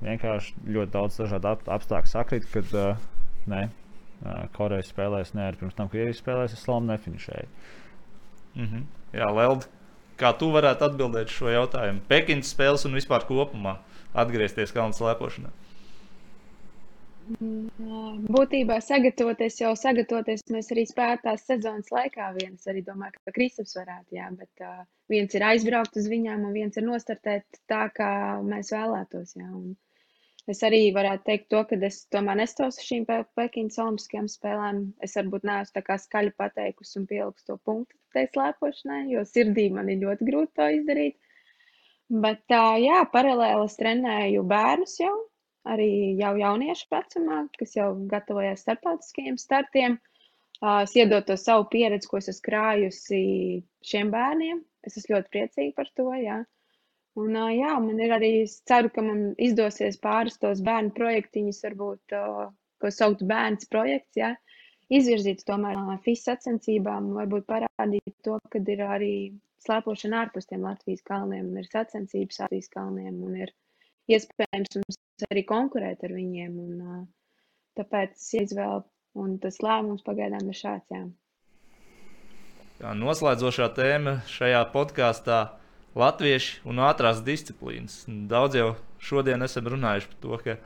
Vienkārši ļoti daudz dažādu ap, apstākļu sakrīt, kad uh, ne, uh, Korejas spēlēs, ne arī pirms tam Krievijas spēlēs, es slalomu nefinišēju. Mm -hmm. Jā, Leld, kā tu varētu atbildēt šo jautājumu? Pekinas spēles un vispār kopumā atgriezties kalnu slēpošanā? Būtībā sagatavoties jau sagatavoties, mēs arī spētu tās sezonas laikā. Viens arī domāju, ka Kristaps varētu, jā, bet uh, viens ir aizbraukt uz viņām un viens ir nostartēt tā, kā mēs vēlētos. Jā, un, Es arī varētu teikt to, ka es tomēr nestāstu šīm Pe- Pekinas Olimpiskajām spēlēm. Es varbūt neesmu tā kā skaļi pateikusi un pielikusi to punktu tai slēpošanai, jo sirdī man ir ļoti grūti to izdarīt. Bet tā, jā, paralēli es trenēju bērnus jau, arī jau jauniešu vecumā, kas jau gatavojās starptautiskajiem startiem. Es iedod to savu pieredzi, ko es esmu krājusi šiem bērniem. Es esmu ļoti priecīga par to, jā. Un, jā, man ir arī, es ceru, ka man izdosies pāris tos bērnu projektiņus, varbūt, ko saukt bērns projekts, jā, izvirzīt tomēr FIS sacensībām, varbūt parādīt to, ka ir arī slēpošana ārpus tiem Latvijas kalniem, ir sacensības Latvijas kalniem, un ir iespējams mums arī konkurēt ar viņiem, un tāpēc es izvēlu, un tas lēmums pagaidām ir šāds, jā. Jā, noslēdzošā tēma šajā podkāstā - latvieši un ātrās disciplīnas. Daudz jau šodien esam runājuši par to, ka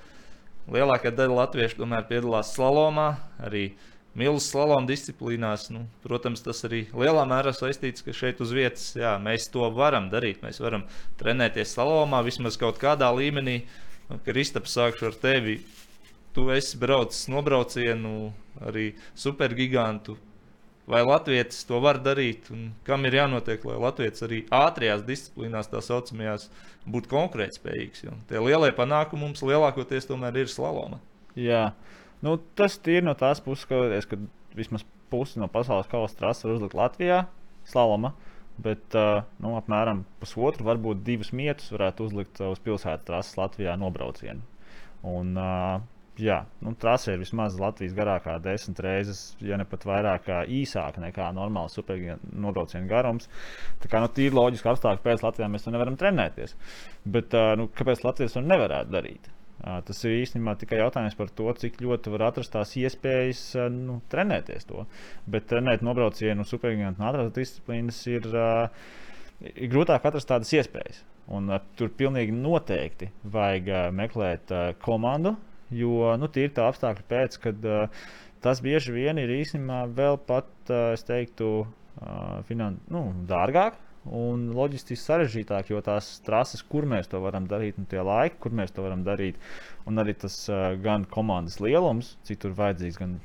lielākā daļa latviešu tomēr piedalās slalomā, arī milzu slaloma disciplīnās. Nu, protams, tas arī lielā mērā saistīts, ka šeit uz vietas jā, mēs to varam darīt. Mēs varam trenēties slalomā vismaz kaut kādā līmenī. Kristaps, sākšu ar tevi. Tu esi braucis nobraucienu, arī supergigantu vai Latvijas to var darīt, un kam ir jānotiek, lai Latvijas arī ātrajās disciplīnās, tā saucamajās, būtu konkurētspējīgs. Jo tie lielie panākumi mums lielākoties tomēr ir slaloma. Jā, nu, tas ir no tās puses, skatoties, ka vismaz pusi no pasaules kausa trases var uzlikt Latvijā, slaloma. Bet uh, nu, apmēram pusotru, varbūt divus mietus varētu uzlikt uz pilsētas trases Latvijā nobraucienu. Un, uh, jā, nu, trase ir vismaz Latvijas garākā desmit reizes, ja ne pat vairāk īsāka nekā normāls supernobrauciena garums. Tā kā nu, tīri loģiski apstākļi pēc Latvijā mēs to nevaram trenēties. Bet uh, nu, kāpēc Latvijas to nevarētu darīt? Tas ir īstenībā tikai jautājums par to, cik ļoti var atrast tās iespējas nu, trenēties to. Bet trenēt nobraucienu supergigantu un ātrās disciplīnas ir, ir grūtāk atrast tādas iespējas. Un, tur pilnīgi noteikti vajag meklēt komandu, jo nu, tīri tā apstākļa pēc, kad tas bieži vien ir īstenībā vēl pat, es teiktu, finan nu, dārgāk. Un loģistiski sarežģītāk, jo tās trases, kur mēs to varam darīt, un tie laiki, kur mēs to varam darīt, un arī tas uh, gan komandas lielums, cik tur vajadzīgs, gan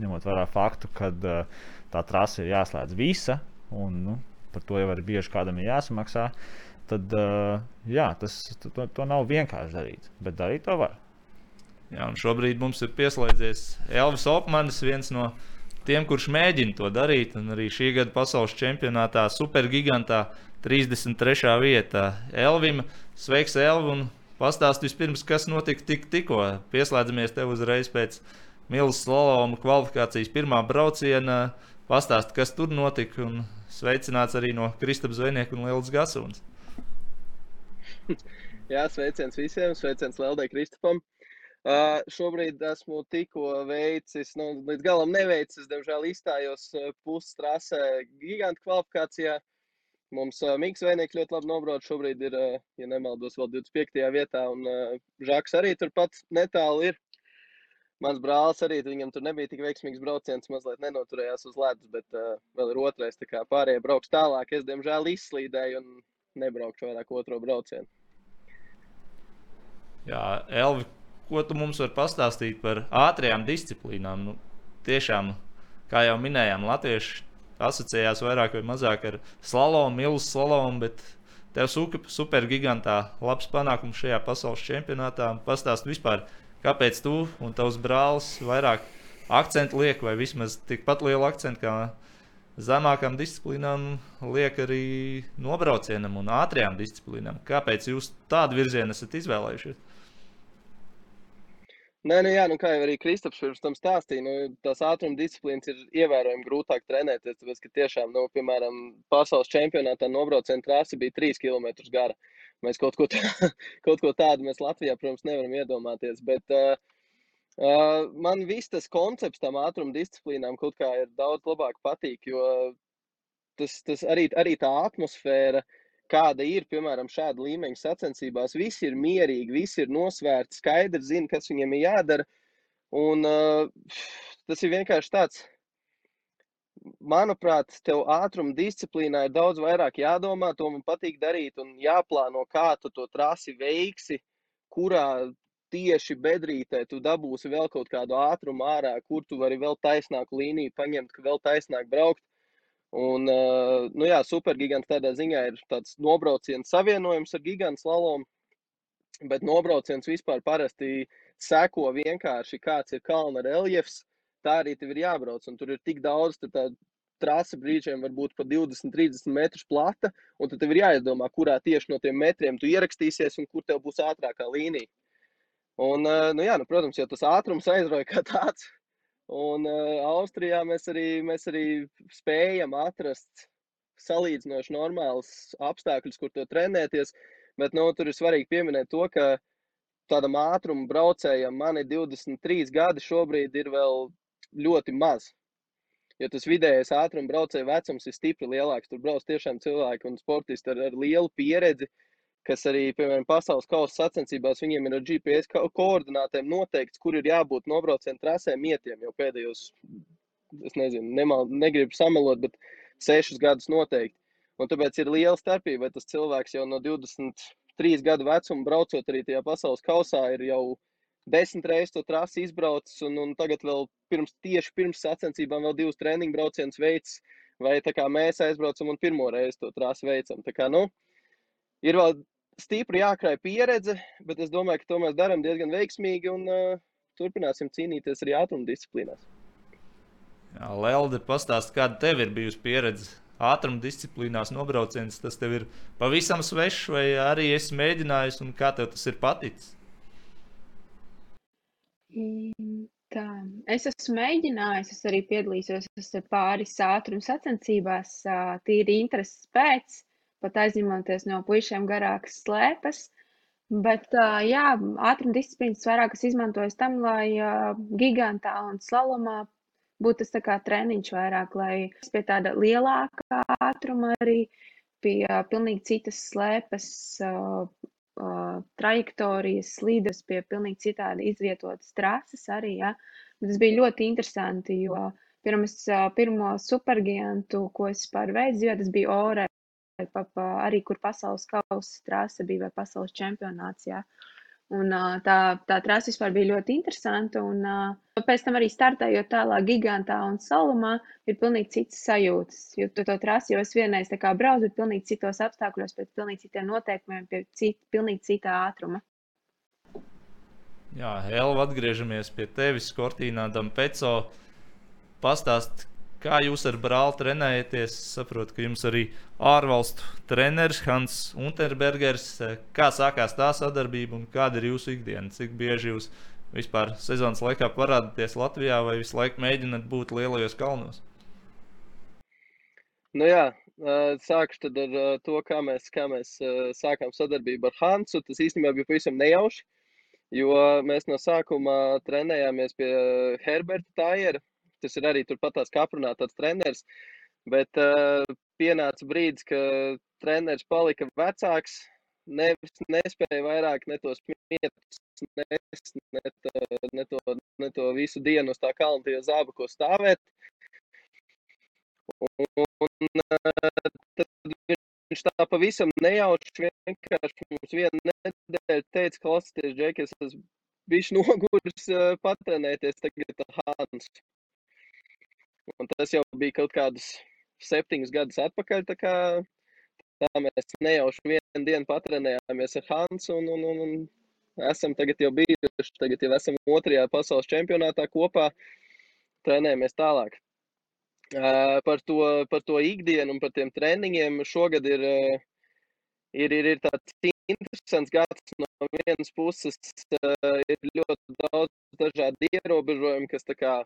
ņemot vērā faktu, ka uh, tā trase ir jāslēdz visa, un nu, par to jau arī bieži kādam ir jāsamaksā. Tad uh, jā, tas, to, to nav vienkārši darīt, bet darīt to var. Jā, šobrīd mums ir pieslēdzies Elvis Opmanis, viens no tiem, kurš mēģina to darīt. Un arī šī gada pasaules čempionātā, supergigantā, 33. vietā. Elvim, sveiks, Elvi! Pastāstiet vispirms, kas notika tik, tikko. Pieslēdzamies tev uzreiz pēc Milzu slaloma kvalifikācijas pirmā brauciena. Pastāstiet, kas tur notika. Un sveicināts arī no Kristapa Zvejnieka un Lielas Gasunas. *laughs* Jā, sveiciens visiem, sveiciens Leldai Kristupam. Uh, šobrīd esmu tikko veicis, nu, līdz galam neveicis, diemžēl izstājos uh, pustrasē gigantu kvalifikācijā. Mums uh, Mikls Vēnieks ļoti labi nobrauc, šobrīd ir, uh, ja nemaldos, vēl 25. vietā, un uh, Žaks arī turpat netālu ir. Mans brālis arī, viņam tur nebija tik veiksmīgs brauciens, mazliet nenoturējās uz ledus, bet uh, vēl ir otrais, tā kā pārējie brauks tālāk. Es, diemžēl, izslīdēju un nebraukšu vairāk otro braucienu. Jā, Elvi, ko tu mums vari pastāstīt par ātrajām disciplīnām? Nu, tiešām, kā jau minējām, latvieši asociējās vairāk vai mazāk ar slalomu, milzu slalomu, bet tev super, supergigantā labs panākums šajā pasaules čempionātā. Pastāst vispār, kāpēc tu un tavs brālis vairāk akcentu liek, vai vismaz tikpat lielu akcentu kā zemākām disciplīnām liek arī nobraucienam un ātrajām disciplīnām. Kāpēc jūs tādu virzienu esat izvēlējušies? Nē, nu jā, nu kā jau arī Kristaps pirms tam stāstīja, nu, tās ātruma disciplīnas ir ievērojami grūtāk trenēties. Tāpēc, ka tiešām, nu, piemēram, pasaules čempionātā nobrauciena trase bija 3 km gara. Mēs kaut ko, tā, *laughs* kaut ko tādu mēs Latvijā, protams, nevaram iedomāties. Bet uh, uh, man viss tas koncepts tam ātruma disciplīnām kaut kā ir daudz labāk patīk, jo tas, tas arī, arī tā atmosfēra, kāda ir, piemēram, šāda līmeņa sacensībās, visi ir mierīgi, visi ir nosvērti, skaidri zina, kas viņiem ir jādara. Un uh, tas ir vienkārši tāds, manuprāt, tev ātruma disciplīnā ir daudz vairāk jādomā, to man patīk darīt un jāplāno, kā tu to trasi veiksi, kurā tieši bedrītē tu dabūsi vēl kaut kādu ātrumu ārā, kur tu vari vēl taisnāku līniju paņemt, vēl taisnāk braukt. Un, uh, nu jā, supergigants tādā ziņā ir tāds nobrauciens savienojums ar gigantu slalomu, bet nobrauciens vispār parasti seko vienkārši kāds ir kalna reljefs, tā arī tev ir jābrauc, un tur ir tik daudz, tad tā trase brīžiem var būt pat 20, 30 metrus plata, un tad tev ir jāizdomā, kurā tieši no tiem metriem tu ierakstīsies un kur tev būs ātrākā līnija. Un, uh, nu jā, nu, protams, jau tas ātrums aizrauja kā tāds, un uh, Austrijā mēs arī, mēs arī spējam atrast salīdzinoši normālus apstākļus, kur to trenēties, bet nu, tur ir svarīgi pieminēt to, ka tādam ātruma braucējam man ir 23 gadi šobrīd ir vēl ļoti maz. Jo tas vidējais ātruma braucēja vecums ir stipri lielāks. Tur brauc tiešām cilvēki un sportisti ar, ar lielu pieredzi, kas arī, piemēram, pasaules kausa sacensībās, viņiem ir ar GPS ko koordinātēm noteikts, kur ir jābūt nobraucienu trasēm mietiem jau pēdējos, es nezinu, nemal, negribu samelot, bet sešus gadus noteikti. Un tāpēc ir liela starpība, vai tas cilvēks jau no 23 gadu vecuma braucot arī tajā pasaules kausā ir jau desmit reizes to trasi izbraucis, un, un tagad vēl pirms, tieši pirms sacensībām vēl divus treniņu braucienus veids, vai tā kā mēs aizbraucam un pirmo reizi to trasi veicam. Tā kā, nu, ir vēl stipri jākrāj pieredze, bet es domāju, ka to mēs darām diezgan veiksmīgi un uh, turpināsim cīnīties arī ātruma disciplīnās. Lelde, pastāst, kāda tev ir bijusi pieredze ātruma disciplīnās nobrauciens, tas tev ir pavisam svešs, vai arī esi mēģinājis, un kā tev tas ir paticis? Mm, Tā, es esmu mēģinājis, es arī piedalīšos es pāris ātruma sacensībās, tīri intereses pēc, pat aizņemoties no puišiem garākas slēpes. Bet, jā, ātruma disciplīnas vairāk es izmantoju tam, lai gigantā un slalomā būtu tas tā kā treniņš vairāk, lai pie tāda lielākā ātruma arī pie pilnīgi citas slēpes trajektorijas, slīdes pie pilnīgi citādi izvietotas trases arī. Ja. Bet tas bija ļoti interesanti, jo pirms pirmo supergigantu, ko es vispār veicu, jo tas bija Ore, pa, pa, arī kur pasaules kausa trase bija vai pasaules čempionāts. Ja. Un, tā, tā trasa vispār bija ļoti interesanta. Un, pēc tam arī startējot tālāk, gigantā un salumā, ir pilnīgi citas sajūtas. Jo tu to trasi jau es vienreiz braucu, bet pilnīgi citos apstākļos, pēc pilnīgi citiem noteikumiem, pie cit, pilnīgi cita ātruma. Jā, Elva, atgriežamies pie tevis, Kortīnā Dampeco. Pastāst, kā jūs ar brāli trenējaties? Es saprotu, ka jums arī ārvalstu treneris Hans Unterbergers. Kā sākās tā sadarbība un kāda ir jūsu ikdiena? Cik bieži jūs vispār sezonas laikā parādāties Latvijā vai visu laiku mēģināt būt lielajos kalnos? Nu jā, sākšu ar to, kā mēs, kā mēs sākām sadarbību ar Hansu. Tas īstenībā bija pavisam nejauši, jo mēs no sākuma trenējāmies pie Herberta Tājera. Tas ir arī turpat tās kā aprunāts treneris. Bet uh, pienāca brīdis, ka treneris palika vecāks, nevis nespēja vairāk ne tos mietus, nest, ne, to, ne, to, ne to visu dienu uz tā kalna tie zābaku stāvēt. Un, un tad viņš tā pavisam nejauši vienkārši mums vienu nedēļu teica, klausieties, Džeki, es esmu bijis noguris uh, patrenēties tagad ar Hansu. Un tas jau bija kaut kādus septiņus gadus atpakaļ. Tā, kā, tā mēs nejauši vienu dienu patrenējāmies ar Hansu un, un, un, un esam tagad jau bijuši. Tagad jau esam otrajā pasaules čempionātā kopā, trenējamies tālāk. Uh, par, to, par to ikdienu un par tiem treniņiem šogad ir, ir, ir, ir tāds interesants gads. No vienas puses uh, ir ļoti daudz dažādu ierobežojumu, kas tā kā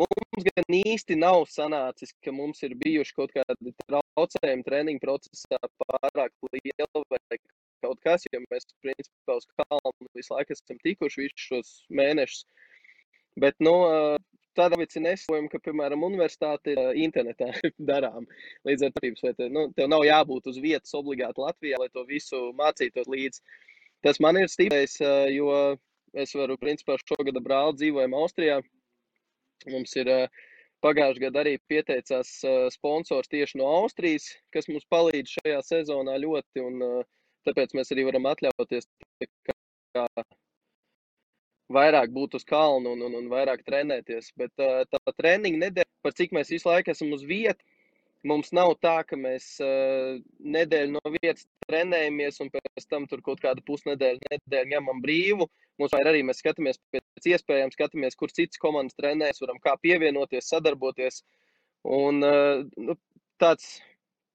Mums gan īsti nav sanācis, ka mums ir bijuši kaut kādi traucējumi treniņu procesā pārāk lieli vai kaut kas, jo mēs principā uz kalnu visu laiku esam tikuši visus šos mēnešus. Bet, nu, tādā veidā nesojam, ka, piemēram, universitāte ir internetā *laughs* darām. Līdz ar to, te, nu, tev nav jābūt uz vietas obligāti Latvijā, lai to visu mācītos līdzi. Tas man ir stīpējis, jo es varu, principā, šogad brāli dzīvojam Austrijā. Mums ir pagājušajā gadā arī pieteicās sponsors tieši no Austrijas, kas mums palīdz šajā sezonā ļoti. Un, tāpēc mēs arī varam atļauties kā, vairāk būt uz kalna un, un, un vairāk trenēties. Bet uh, tā treniņa nedēļa, par cik mēs visu laiku esam uz vietas, mums nav tā, ka mēs uh, nedēļu no vietas trenējamies un pēc tam tur kaut kādu pusnedēļu nedēļu ņemam brīvu. Mums vai arī mēs skatāmies pēc iespējām, skatāmies, kur citas komandas trenēs, varam kā pievienoties, sadarboties. Un uh, nu, tāds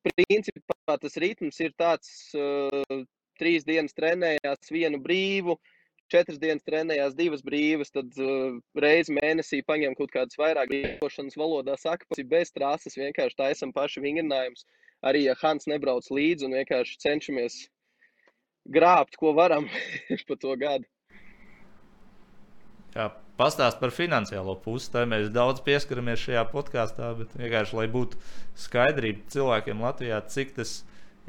principā tas ritms ir tāds, uh, trīs dienas trenējās vienu brīvu, četras dienas trenējās divas brīvas, tad uh, reizi mēnesī paņem kaut kādas vairāk brīvošanas valodā saka, ka bez trases vienkārši taisam paši vingrinājumus. Arī, ja Hans nebrauc līdzi un vienkārši cenšamies grābt, ko varam *laughs* pa to gadu. Jā, pastāst par finansiālo pusi. Tā mēs daudz pieskaramies šajā podkāstā, bet vienkārši, lai būtu skaidrība cilvēkiem Latvijā, cik tas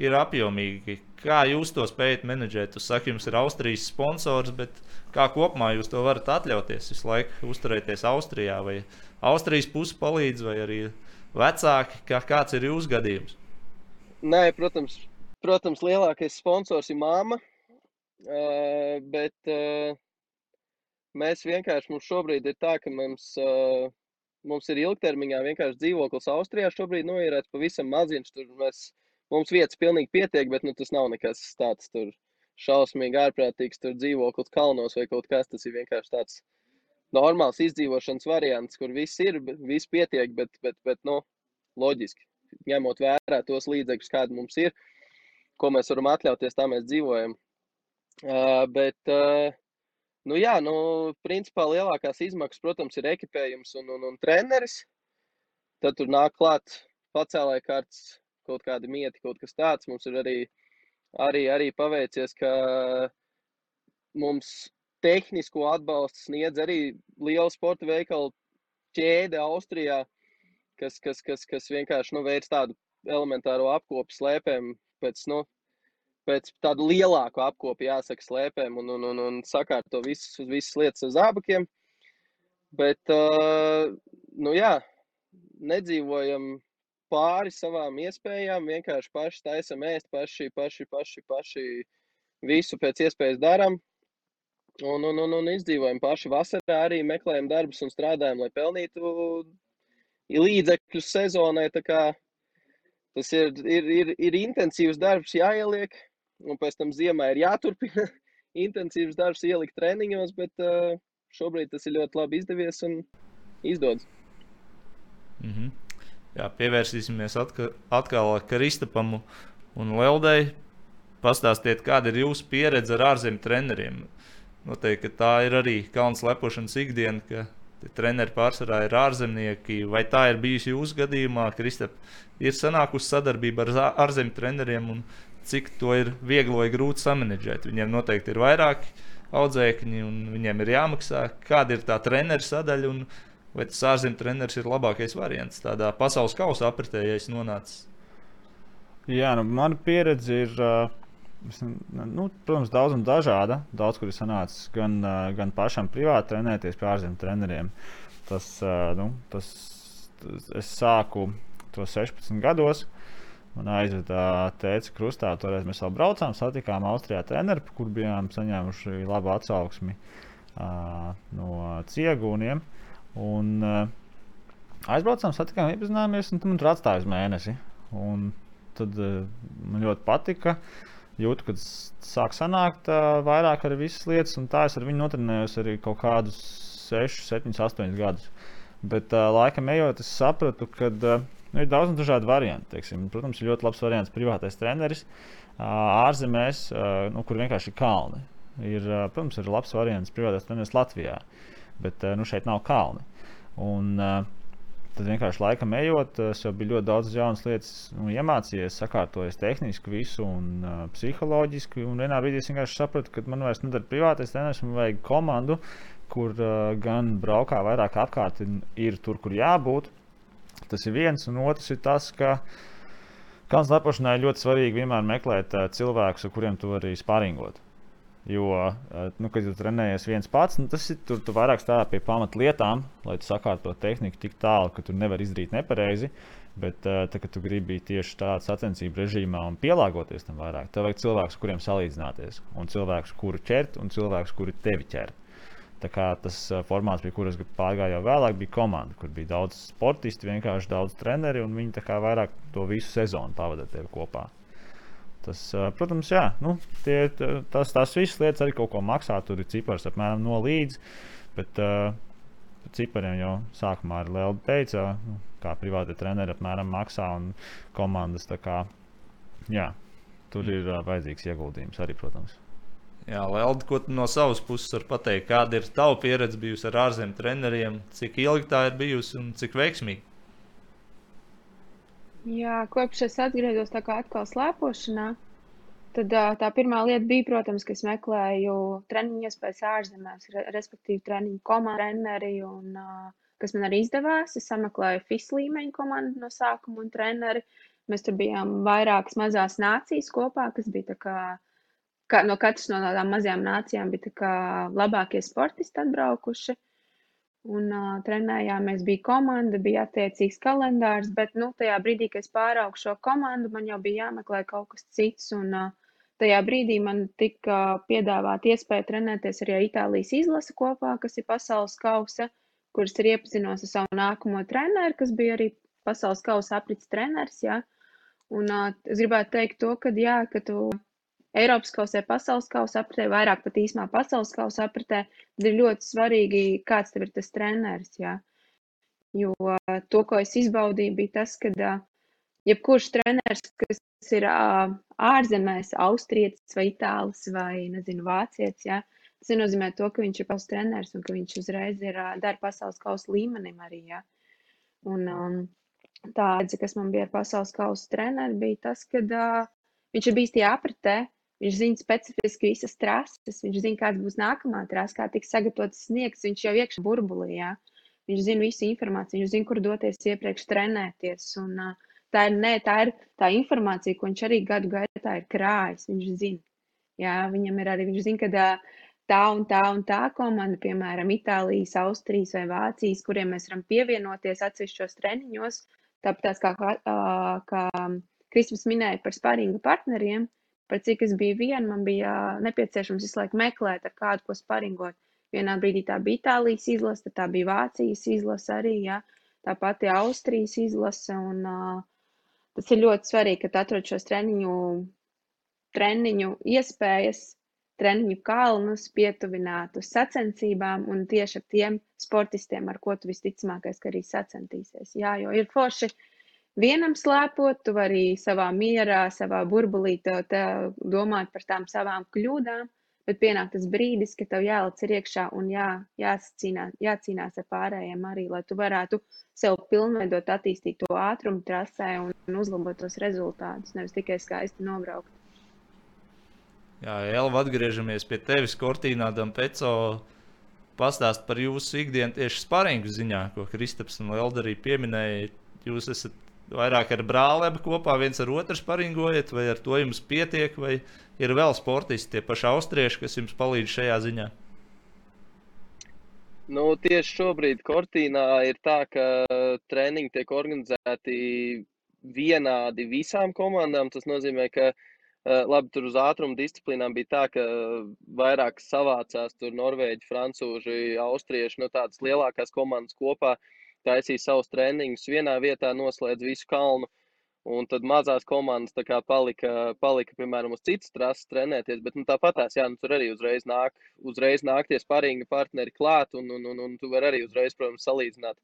ir apjomīgi. Kā jūs to spējat menedžēt? Jūs sakat, jums ir Austrijas sponsors, bet kā kopumā jūs to varat atļauties visu laiku uzturēties Austrijā? Vai Austrijas puse palīdz, vai arī vecāki? Kā, kāds ir jūsu gadījums? Nē, protams, protams lielākais sponsors ir māma. Uh, bet uh, Mēs vienkārši, mums šobrīd ir tā, ka mums, uh, mums ir ilgtermiņā vienkārši dzīvoklis Austrijā. Šobrīd noīrēts pavisam maziņš. Tur mēs, mums vietas pilnīgi pietiek, bet nu, tas nav nekas tāds tur šausmīgi ārprātīgs. Tur dzīvoklis kalnos vai kaut kas. Tas ir vienkārši tāds normāls izdzīvošanas variants, kur viss ir, viss pietiek, bet, bet, bet nu, loģiski. Ņemot vērā tos līdzekļus, kādi mums ir, ko mēs varam atļauties, tā mēs dzīvojam. Uh, bet, uh, Nu, jā, nu, principā lielākās izmaksas, protams, ir ekipējums un, un, un treneris. Tad tur nāk klāt pacēlāja kārtas, kaut kādi mieti, kaut kas tāds. Mums ir arī, arī, arī paveicies, ka mums tehnisko atbalstu sniedz arī liela sporta veikala ķēde Austrijā, kas, kas, kas, kas vienkārši nu, veids tādu elementāro apkopu slēpēm pēc nu, pēc tādu lielāku apkopu, jāsaka, slēpēm un, un, un, un sakārto visas, visas lietas uz zābakiem. Bet, uh, nu jā, nedzīvojam pāri savām iespējām, vienkārši paši taisam ēst, paši, paši, paši, paši visu pēc iespējas darām. Un, un, un, un izdzīvojam paši vasarā, arī meklējam darbus un strādājam, lai pelnītu līdzekļus sezonai. Tas ir, ir, ir, ir intensīvs darbs, jāieliek, un pēc tam ziemā ir jāturpina *laughs* intensīvs darbs, ielikt treniņos, bet uh, šobrīd tas ir ļoti labi izdevies un izdodas. Mm -hmm. Jā, pievērsīsimies atkal, atkal Kristapam un Leldei. Pastāstiet, kāda ir jūsu pieredze ar ārzemju treneriem. Noteikti tā ir arī kalns lepošanas ikdiena, ka treneri pārsvarā ir ārzemnieki. Vai tā ir bijusi jūsu gadījumā, Kristap? Ir sanākusi sadarbība ar ārzemju treneriem un cik to ir viegli vai grūti samanģēt. Viņiem noteikti ir vairāki audzēkņi, un viņiem ir jāmaksā, kāda ir tā treneru sadaļa, vai tas ārzemju treneris ir labākais variants tādā pasaules kausa apritē, ja es nonācu. Jā, nu, mana pieredze ir. Nu, protams, daudz un dažāda. Daudz, kur ir sanācis gan, gan pašam privāti trenēties pie ārzemju treneriem. Tas, nu, tas, tas, es sāku to 16 gados. Uh, Man aizveda teica krustā, toreiz mēs vēl braucām, satikām Austrijā treneru, kur bijām saņēmuši labu atsauksmi uh, no ciegūniem. Un, uh, aizbraucām, satikām, iepazināmies, un tur atstāja uz mēnesi. Un tad uh, man ļoti patika. Jūtu, ka sāk sanākt uh, vairāk ar visas lietas, un tā es ar viņu notrenējos arī kaut kādus 6, 7, 8 gadus. Bet uh, laikam ejot, es sapratu, ka uh, Nu, ir daudz un dažādi varianti. Teiksim. Protams, ir ļoti labs variants privātais treneris ārzemēs, nu, kur vienkārši ir kalni. Ir, protams, ir labs variants privātais treneris Latvijā, bet nu, šeit nav kalni. Un, Tad vienkārši laikam ejot, es jau biju ļoti daudz jaunas lietas nu, iemācījies, sakārtojis tehniski visu un uh, psiholoģiski. Un vienā brīdī es vienkārši sapratu, ka man vairs nedara privātais treneris, man vajag komandu, kur uh, gan braukā vairāk apkārt ir tur, kur jābūt, Tas ir viens, un otrs ir tas, ka kalnu lepošanai ļoti svarīgi vienmēr meklēt uh, cilvēkus, ar kuriem tu vari spāringot. Jo, uh, nu, kad tu trenējies viens pats, nu, tas ir tur, tu vairāk stāv pie pamatlietām, lai tu sakārto tehniku tik tālu, ka tu nevari izdarīt nepareizi. Bet, uh, tā, kad tu gribi tieši tādā sacensību režīmā un pielāgoties tam vairāk, tev vajag cilvēkus, kuriem salīdzināties, un cilvēkus, kuri ķert, un cilvēkus, kuri tevi ķer. Tas formāts, pie kuras pārgāju jau vēlāk, bija komanda, kur bija daudz sportistu, vienkārši daudz treneri, un viņi vairāk to visu sezonu pavadīja kopā. Tas, protams, jā, nu, tie, tas, tās visas lietas arī kaut ko maksā. Tur ir cipars apmēram no līdzi. Bet uh, par cipariem jau sākumā arī Lielda teica, nu, kā privāti treneri apmēram maksā un komandas. Kā, jā, tur ir uh, vajadzīgs ieguldījums arī, protams. Jā, Lelda, ko no savas puses var pateikt? Kāda ir tava pieredze bijusi ar ārzemju treneriem? Cik ilgi tā ir bijusi un cik veiksmīgi? Jā, kopš es atgriezos tā kā atkal slēpošanā, tad tā pirmā lieta bija, protams, ka es meklēju treniņu iespējas ārzemēs, respektīvi treniņu komandu treneri, un kas man arī izdevās. Es sameklēju FIS līmeņu komandu no sākuma un treneri. Mēs tur bijām vairākas mazās nācijas kopā, kas bija tā kā ka, no katras no tādām mazajām nācijām bija labākie sportisti atbraukuši. Un uh, trenējāmies, bija komanda, bija attiecīgs kalendārs, bet nu, tajā brīdī, kad es pāraugu šo komandu, man jau bija jāmeklē kaut kas cits. Un, uh, tajā brīdī man tika piedāvāta iespēja trenēties arī ar Itālijas izlasi kopā, kas ir pasaules kausa, kuras ir iepazinos ar savu nākamo treneru, kas bija arī pasaules kausa aprits treneris. Ja? Un, uh, es gribētu teikt to, ka, jā, ka tu Eiropas kausē, pasaules kausa apritē, vairāk pat īsumā pasaules kausa apritē, tad ir ļoti svarīgi, kāds tev ir tas treneris. Jā. Jo to, ko es izbaudīju, bija tas, ka jebkurš treneris, kas ir ārzemēs, austrietis vai itālis vai, nezinu, vācietis, jā, tas nenozīmē to, ka viņš ir pasaules treneris un ka viņš uzreiz ir dara pasaules kausa līmenim arī, jā. Un um, tā, kas man bija ar pasaules kausa treneri, bija tas, ka uh, viņš ir bijis tie apritē, Viņš zina specifiski visas trases, viņš zina, kāda būs nākamā trasa, kā tiks sagatavots sniegs. Viņš jau iekšā burbulī, jā. viņš zina visu informāciju, viņš zina, kur doties iepriekš trenēties. Un, uh, tā, ir, ne, tā ir tā informācija, ko viņš arī gadu gaitā ir krājis. Viņš zina, jā, viņam ir arī, viņš zina, ka tā un tā un tā komanda, piemēram, Itālijas, Austrijas vai Vācijas, kuriem mēs varam pievienoties atsevišķos treniņos, tāpat kā, kā, kā Kristofers minēja par sparinga partneriem, par cik es biju viena, man bija nepieciešams visu laiku meklēt, ar kādu ko sparingot. Vienā brīdī tā bija Itālijas izlase, tad tā bija Vācijas izlase arī, ja? tā pati Austrijas izlase. Un, uh, tas ir ļoti svarīgi, ka atrod šos treniņu, treniņu iespējas, treniņu kalnus pietuvinātu sacensībām un tieši ar tiem sportistiem, ar ko tu visticamākais, ka arī sacensties. Jā, jo ir forši vienam slēpot, tu vari savā mierā, savā burbulī te, te domāt par tām savām kļūdām, bet pienāk tas brīdis, kad tev jālic ir iekšā un jā, jācīnās, jācīnās ar pārējiem arī, lai tu varētu sev pilnveidot, attīstīt to ātrumu trasē un, uzlabot tos rezultātus, nevis tikai skaisti nobraukt. Jā, Elva, atgriežamies pie tevis, Kortīnā Dampeco. Pastāst par jūsu ikdienu tieši sparingu ziņā, ko Kristaps un Elda arī pieminēja. Jūs esat vairāk ar brālēm kopā viens ar otru sparingojat, vai ar to jums pietiek, vai ir vēl sportisti, tie paši austrieši, kas jums palīdz šajā ziņā? Nu, tieši šobrīd Kortīnā ir tā, ka treniņi tiek organizēti vienādi visām komandām. Tas nozīmē, ka labi, tur uz ātruma disciplīnām bija tā, ka vairāk savācās tur norvēģi, francūži, austrieši, no nu, tādas lielākās komandas kopā. Uh, taisīja savus treniņus vienā vietā, noslēdz visu kalnu. Un tad mazās komandas palika, palika, piemēram, uz citas trases trenēties. Bet nu, tāpatās, jā, nu, tur arī uzreiz nāk, uzreiz nāk tie sparīgi partneri klāt, un, un, un, un tu vari arī uzreiz, protams, salīdzināt,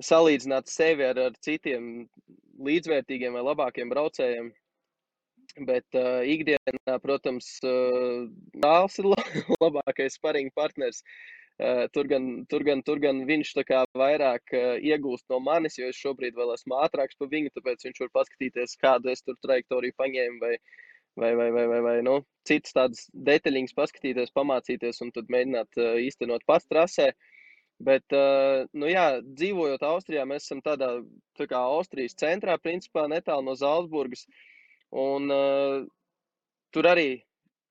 salīdzināt sevi ar, ar citiem līdzvērtīgiem vai labākiem braucējiem. Bet uh, ikdienā, protams, uh, dēls ir *laughs* labākais sparīgi partners. Eh, tur gan, tur gan, tur gan viņš vairāk uh, iegūst no manis, jo es šobrīd vēl esmu ātrāks par viņu, tāpēc viņš var paskatīties, kādu es tur trajektoriju paņēmu, vai, vai, vai, vai, vai, vai nu, citas tādas detaļas paskatīties, pamācīties un tad mēģināt uh, īstenot pats trasē. Bet, nu jā, dzīvojot Austrijā, mēs esam tādā tā kā Austrijas centrā, principā netālu no Zaldzburgas. Un uh, tur arī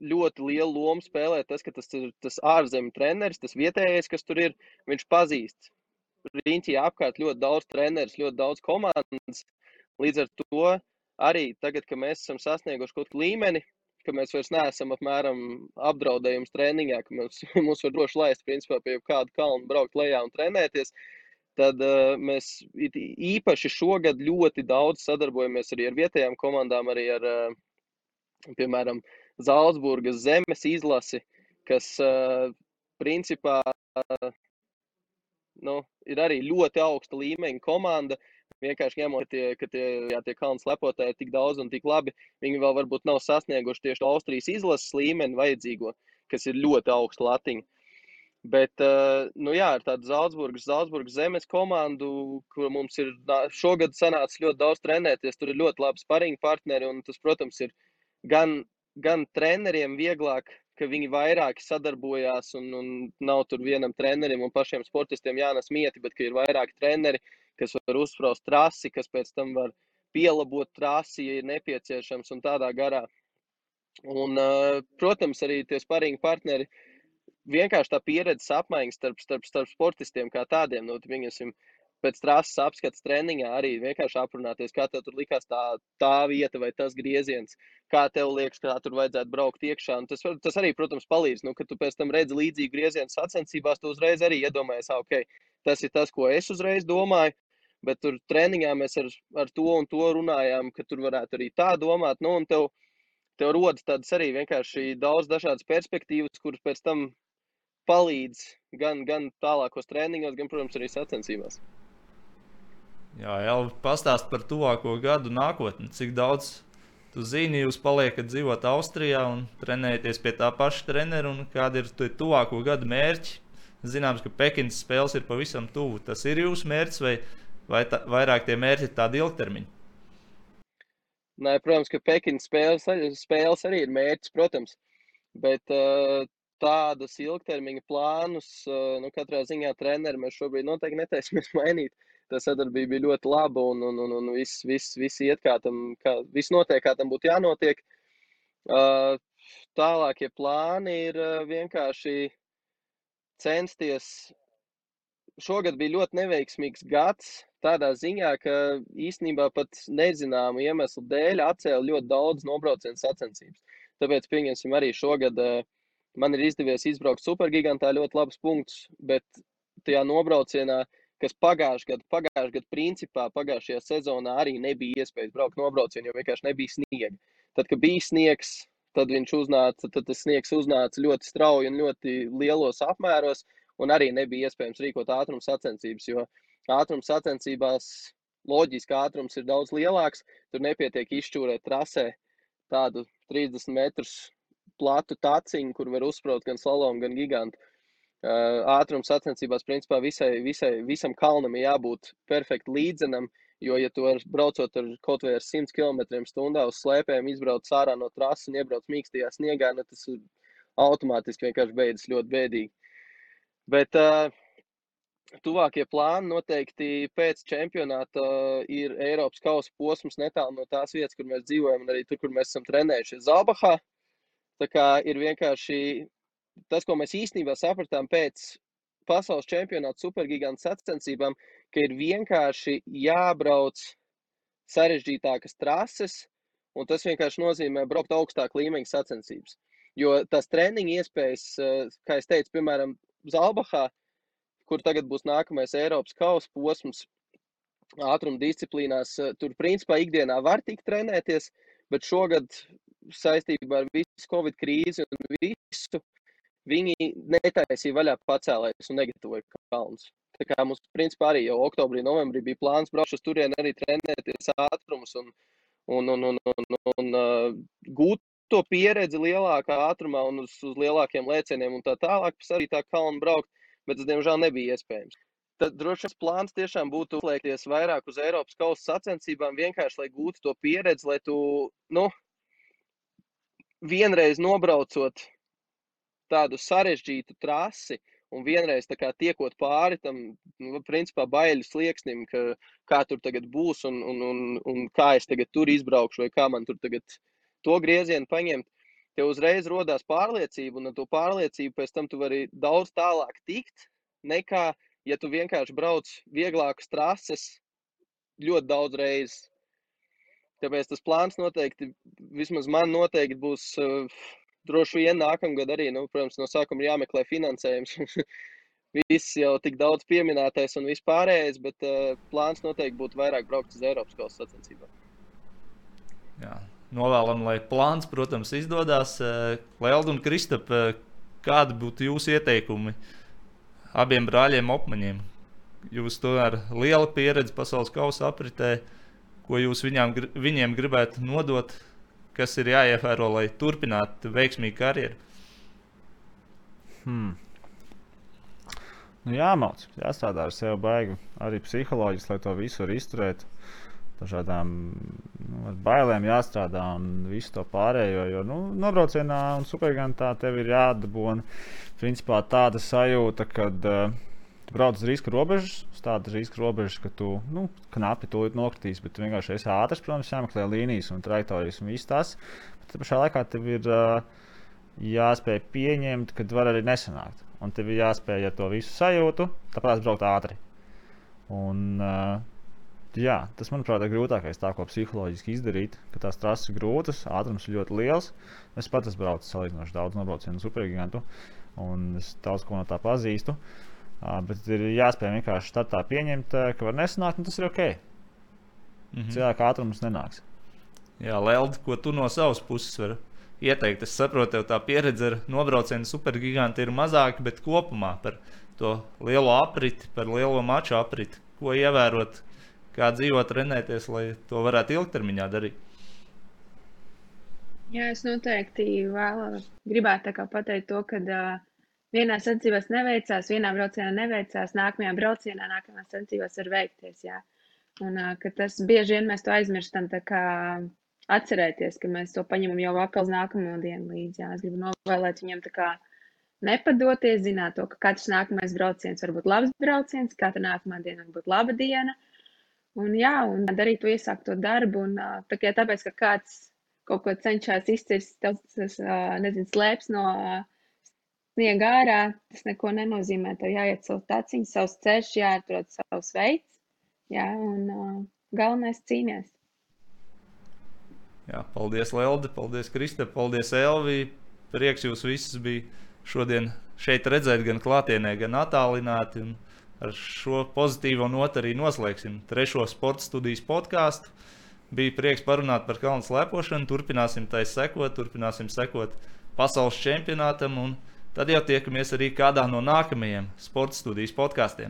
ļoti lielu lomu spēlē tas, ka tas ir tas ārzemju treneris, tas vietējais, kas tur ir, viņš pazīst. Riņķī apkārt ļoti daudz treneris, ļoti daudz komandas. Līdz ar to arī tagad, kad mēs esam sasnieguši kaut kādu līmeni, ka mēs vairs neesam apmēram apdraudējums treniņā, ka mums, *laughs* mums var droši laist principā pie kāda kalna braukt lejā un trenēties. Tad uh, mēs īpaši šogad ļoti daudz sadarbojamies arī ar vietējām komandām, arī ar, uh, piemēram, Zaldzburgas zemes izlasi, kas uh, principā uh, nu, ir arī ļoti augsta līmeņa komanda. Vienkārši ņemot, tie, ka tie, jā, tie kalnu slepotāji ir tik daudz un tik labi, viņi vēl varbūt nav sasnieguši tieši Austrijas izlases līmeni vajadzīgo, kas ir ļoti augsta latiņa. Bet, uh, nu jā, ar tādu Zaldzburgas, Zaldzburgas zemes komandu, kur mums ir šogad sanācis ļoti daudz trenēties, tur ir ļoti labi spariņu partneri, un tas, protams, ir gan, gan treneriem vieglāk ka viņi vairāk sadarbojās un, un nav tur vienam trenerim un pašiem sportistiem jānes mieti, bet ka ir vairāki treneri, kas var uzspraust trasi, kas pēc tam var pielabot trasi, ja ir nepieciešams un tādā garā. Un, uh, protams, arī tie sparīgi partneri vienkārši tā pieredzes apmaiņas starp, starp, starp sportistiem kā tādiem. Nu, viņasim, pēc trases apskates treniņā arī vienkārši aprunāties, kā tev tur likās tā, tā vieta vai tas grieziens, kā tev liekas, kā tur vajadzētu braukt iekšā. Un tas, tas arī, protams, palīdz, nu, kad tu pēc tam redzi līdzīgu griezienu sacensībās, tu uzreiz arī iedomājies, ok, tas ir tas, ko es uzreiz domāju. Bet tur treniņā mēs ar, ar to un to runājām, ka tur varētu arī tā domāt. Nu, un tev, tev rodas tādas arī vienkārši daudz dažādas perspektīvas, kuras pēc tam palīdz gan, gan tālākos treniņos, gan, protams, arī sacensībās. Jā, jau pastāst par tuvāko gadu nākotni. Cik daudz tu zini, jūs paliekat dzīvot Austrijā un trenēties pie tā paša trenera, un kādi ir tie tuvāko gadu mērķi? Zināms, ka Pekinas spēles ir pavisam tuvu. Tas ir jūsu mērķis, vai, vai tā, vairāk tie mērķi ir tādi ilgtermiņi? Nē, protams, ka Pekinas spēles, spēles arī ir mērķis, protams. Bet uh, tādus ilgtermiņa plānus, uh, nu, katrā ziņā treneri mēs šobrīd noteikti netaisamies *laughs* mainīt. Uh, tā sadarbība bija ļoti laba un, un, un, un viss, viss, viss iet kā tam, kā, viss notiek, kā tam būtu jānotiek. Uh, tālākie plāni ir uh, vienkārši censties. Šogad bija ļoti neveiksmīgs gads, tādā ziņā, ka īstenībā pat nezināmu iemeslu dēļ atcēla ļoti daudz nobraucienu sacensības. Tāpēc, pieņemsim, arī šogad uh, man ir izdevies izbraukt supergigantā ļoti labus punktus, bet tajā nobraucienā uh, kas pagājušajā gadā, pagājušajā gadā, principā pagājušajā sezonā arī nebija iespējas braukt nobraucienu, jo vienkārši nebija sniega. Tad, kad bija sniegs, tad viņš uznāca, tad tas sniegs uznāca ļoti strauji un ļoti lielos apmēros, un arī nebija iespējams rīkot ātruma sacensības, jo ātruma sacensībās loģiski ātrums ir daudz lielāks, tur nepietiek izšķūrēt trasē tādu 30 metrus platu taciņu, kur var uzsprāst gan slalomu, gan gigantu ātrums sacensībās, principā visai, visai, visam kalnam ir jābūt perfekti līdzenam, jo, ja tu ar, braucot ar kaut vai ar 100 km/h uz slēpēm, izbrauc ārā no trases un iebrauc mīkstajā sniegā, nu, tas automātiski vienkārši beidzas ļoti bēdīgi. Bet uh, tuvākie plāni noteikti pēc čempionāta ir Eiropas kausa posms netālu no tās vietas, kur mēs dzīvojam, un arī tur, kur mēs esam trenējušies Zalbahā. Tā kā ir vienkārši tas, ko mēs īstenībā sapratām pēc pasaules čempionāta supergigantu sacensībām, ka ir vienkārši jābrauc sarežģītākas trases, un tas vienkārši nozīmē braukt augstāk līmeņa sacensības. Jo tās treniņa iespējas, eh, kā es teicu, piemēram, Zalbahā, kur tagad būs nākamais Eiropas kausa posms, ātruma disciplīnās, eh, tur principā ikdienā var tikt trenēties, bet šogad saistībā ar visu Covid krīzi un visu Viņi netaisīja vaļā pacēlējus un negatavoja kalnus. Tā kā mums, principā, arī jau oktobrī, novembrī bija plāns braukt uz turieni, arī trenēties ātrumus un, un, un, un, un, un uh, gūt to pieredzi lielākā ātrumā un uz, uz lielākiem lēcieniem un tā tālāk, pēc arī tā kalnu braukt, bet tas, diemžēl, nebija iespējams. Tad droši vien plāns tiešām būtu uzliekties vairāk uz Eiropas kausa sacensībām, vienkārši lai gūtu to pieredzi, lai tu, nu, vienreiz nobraucot tādu sarežģītu trasi. Un vienreiz kā, tiekot pāri tam, nu, principā, baiļu slieksnim, ka, kā tur tagad būs un, un, un, un kā es tagad tur izbraukšu, vai kā man tur tagad to griezienu paņemt, tev uzreiz rodās pārliecība, un ar to pārliecību pēc tam tu vari daudz tālāk tikt, nekā, ja tu vienkārši brauc vieglākas trases ļoti daudz reizes. Tāpēc tas plāns noteikti, vismaz man noteikti būs uh, droši vien nākamgad arī, nu, protams, no sākuma ir jāmeklē finansējums. *laughs* viss jau tik daudz pieminētais un vispārējais, bet uh, plāns noteikti būtu vairāk braukt uz Eiropas kausa sacensībām. Jā. Novēlam, lai plāns, protams, izdodas. Lelda un Kristap, kādi būtu jūsu ieteikumi abiem brāļiem opmaņiem? Jūs to ar lielu pieredzi pasaules kausa apritē, ko jūs viņām, viņiem gribētu nodot, kas ir jāievēro, lai turpinātu veiksmīgu karjeru? Hmm. Nu, jāmauc, jāstrādā ar sevi baigi, arī psiholoģiski, lai to visu var izturēt. Dažādām nu, bailēm jāstrādā un visu to pārējo. Jo nu, nobraucienā un supergantā tev ir jādabūna principā tāda sajūta, ka uh, tu brauc uz riska robežas, tādas riska robežas, ka tu nu, knapi to nokritīs, bet tu vienkārši esi ātrs, protams, jāmeklē līnijas un trajektorijas un viss tas. Bet pašā laikā tev ir uh, jāspēj pieņemt, ka var arī nesanākt. Un tev ir jāspēj ar to visu sajūtu, tāpēc braukt ātri. Un, uh, jā, tas, manuprāt, ir grūtākais, tā, ko psiholoģiski izdarīt. Ka tās trases grūtas, ātrums ir ļoti liels. Es pats esmu braucis salīdzinoši daudz nobraucienu supergigantu, un es daudz ko no tā pazīstu. Uh, bet ir jāspēj vienkārši startā pieņemt, ka var nesanākt, un tas ir ok. Mm -hmm. Cilvēka ātrums nenāks. Jā, Lelde, ko tu no savas puses vari ieteikt? Es saprotu, ka tā pieredze ar nobraucienu supergigantu ir mazāka, bet kopumā par to lielo apriti, par lielo maču apriti, ko ievērot, kā dzīvot, trenēties, lai to varētu ilgtermiņā darīt. Jā, es noteikti vēlos, gribētu pateikt to, ka uh, vienā sacensībās neveicās, vienā braucienā neveicās, nākamajā braucienā, nākamajā sacensībās var veikties. Jā. Un uh, tas bieži vien mēs to aizmirstam, kā atcerēties, ka mēs to paņemam jau vakar uz nākamo dienu līdzi. Jā. Es gribu novēlēt viņiem tā kā nepadoties, zināt to, ka katrs nākamais brauciens var būt labs brauciens, katra nākamā diena var būt laba diena. Un, jā, un darīt to iesākto darbu. Un, tā kā, tāpēc, ka kāds kaut ko cenšas izcirst, tas nezinu, slēpjas no sniega ārā, tas neko nenozīmē. Tev jāiet savs taciņš, savs ceļš, jāatrod savs veids. Jā, un uh, galvenais cīnīties. Jā, paldies, Lelde, paldies, Krista, paldies, Elvija. Prieks jūs visus bija šodien šeit redzēt, gan klātienē, gan attālināti. Un ar šo pozitīvo notu arī noslēgsim trešo sporta studijas podkāstu. Bija prieks parunāt par kalnu slēpošanu, turpināsim tai sekot, turpināsim sekot pasaules čempionātam, un tad jau tiekamies arī kādā no nākamajiem sporta studijas podkāstiem.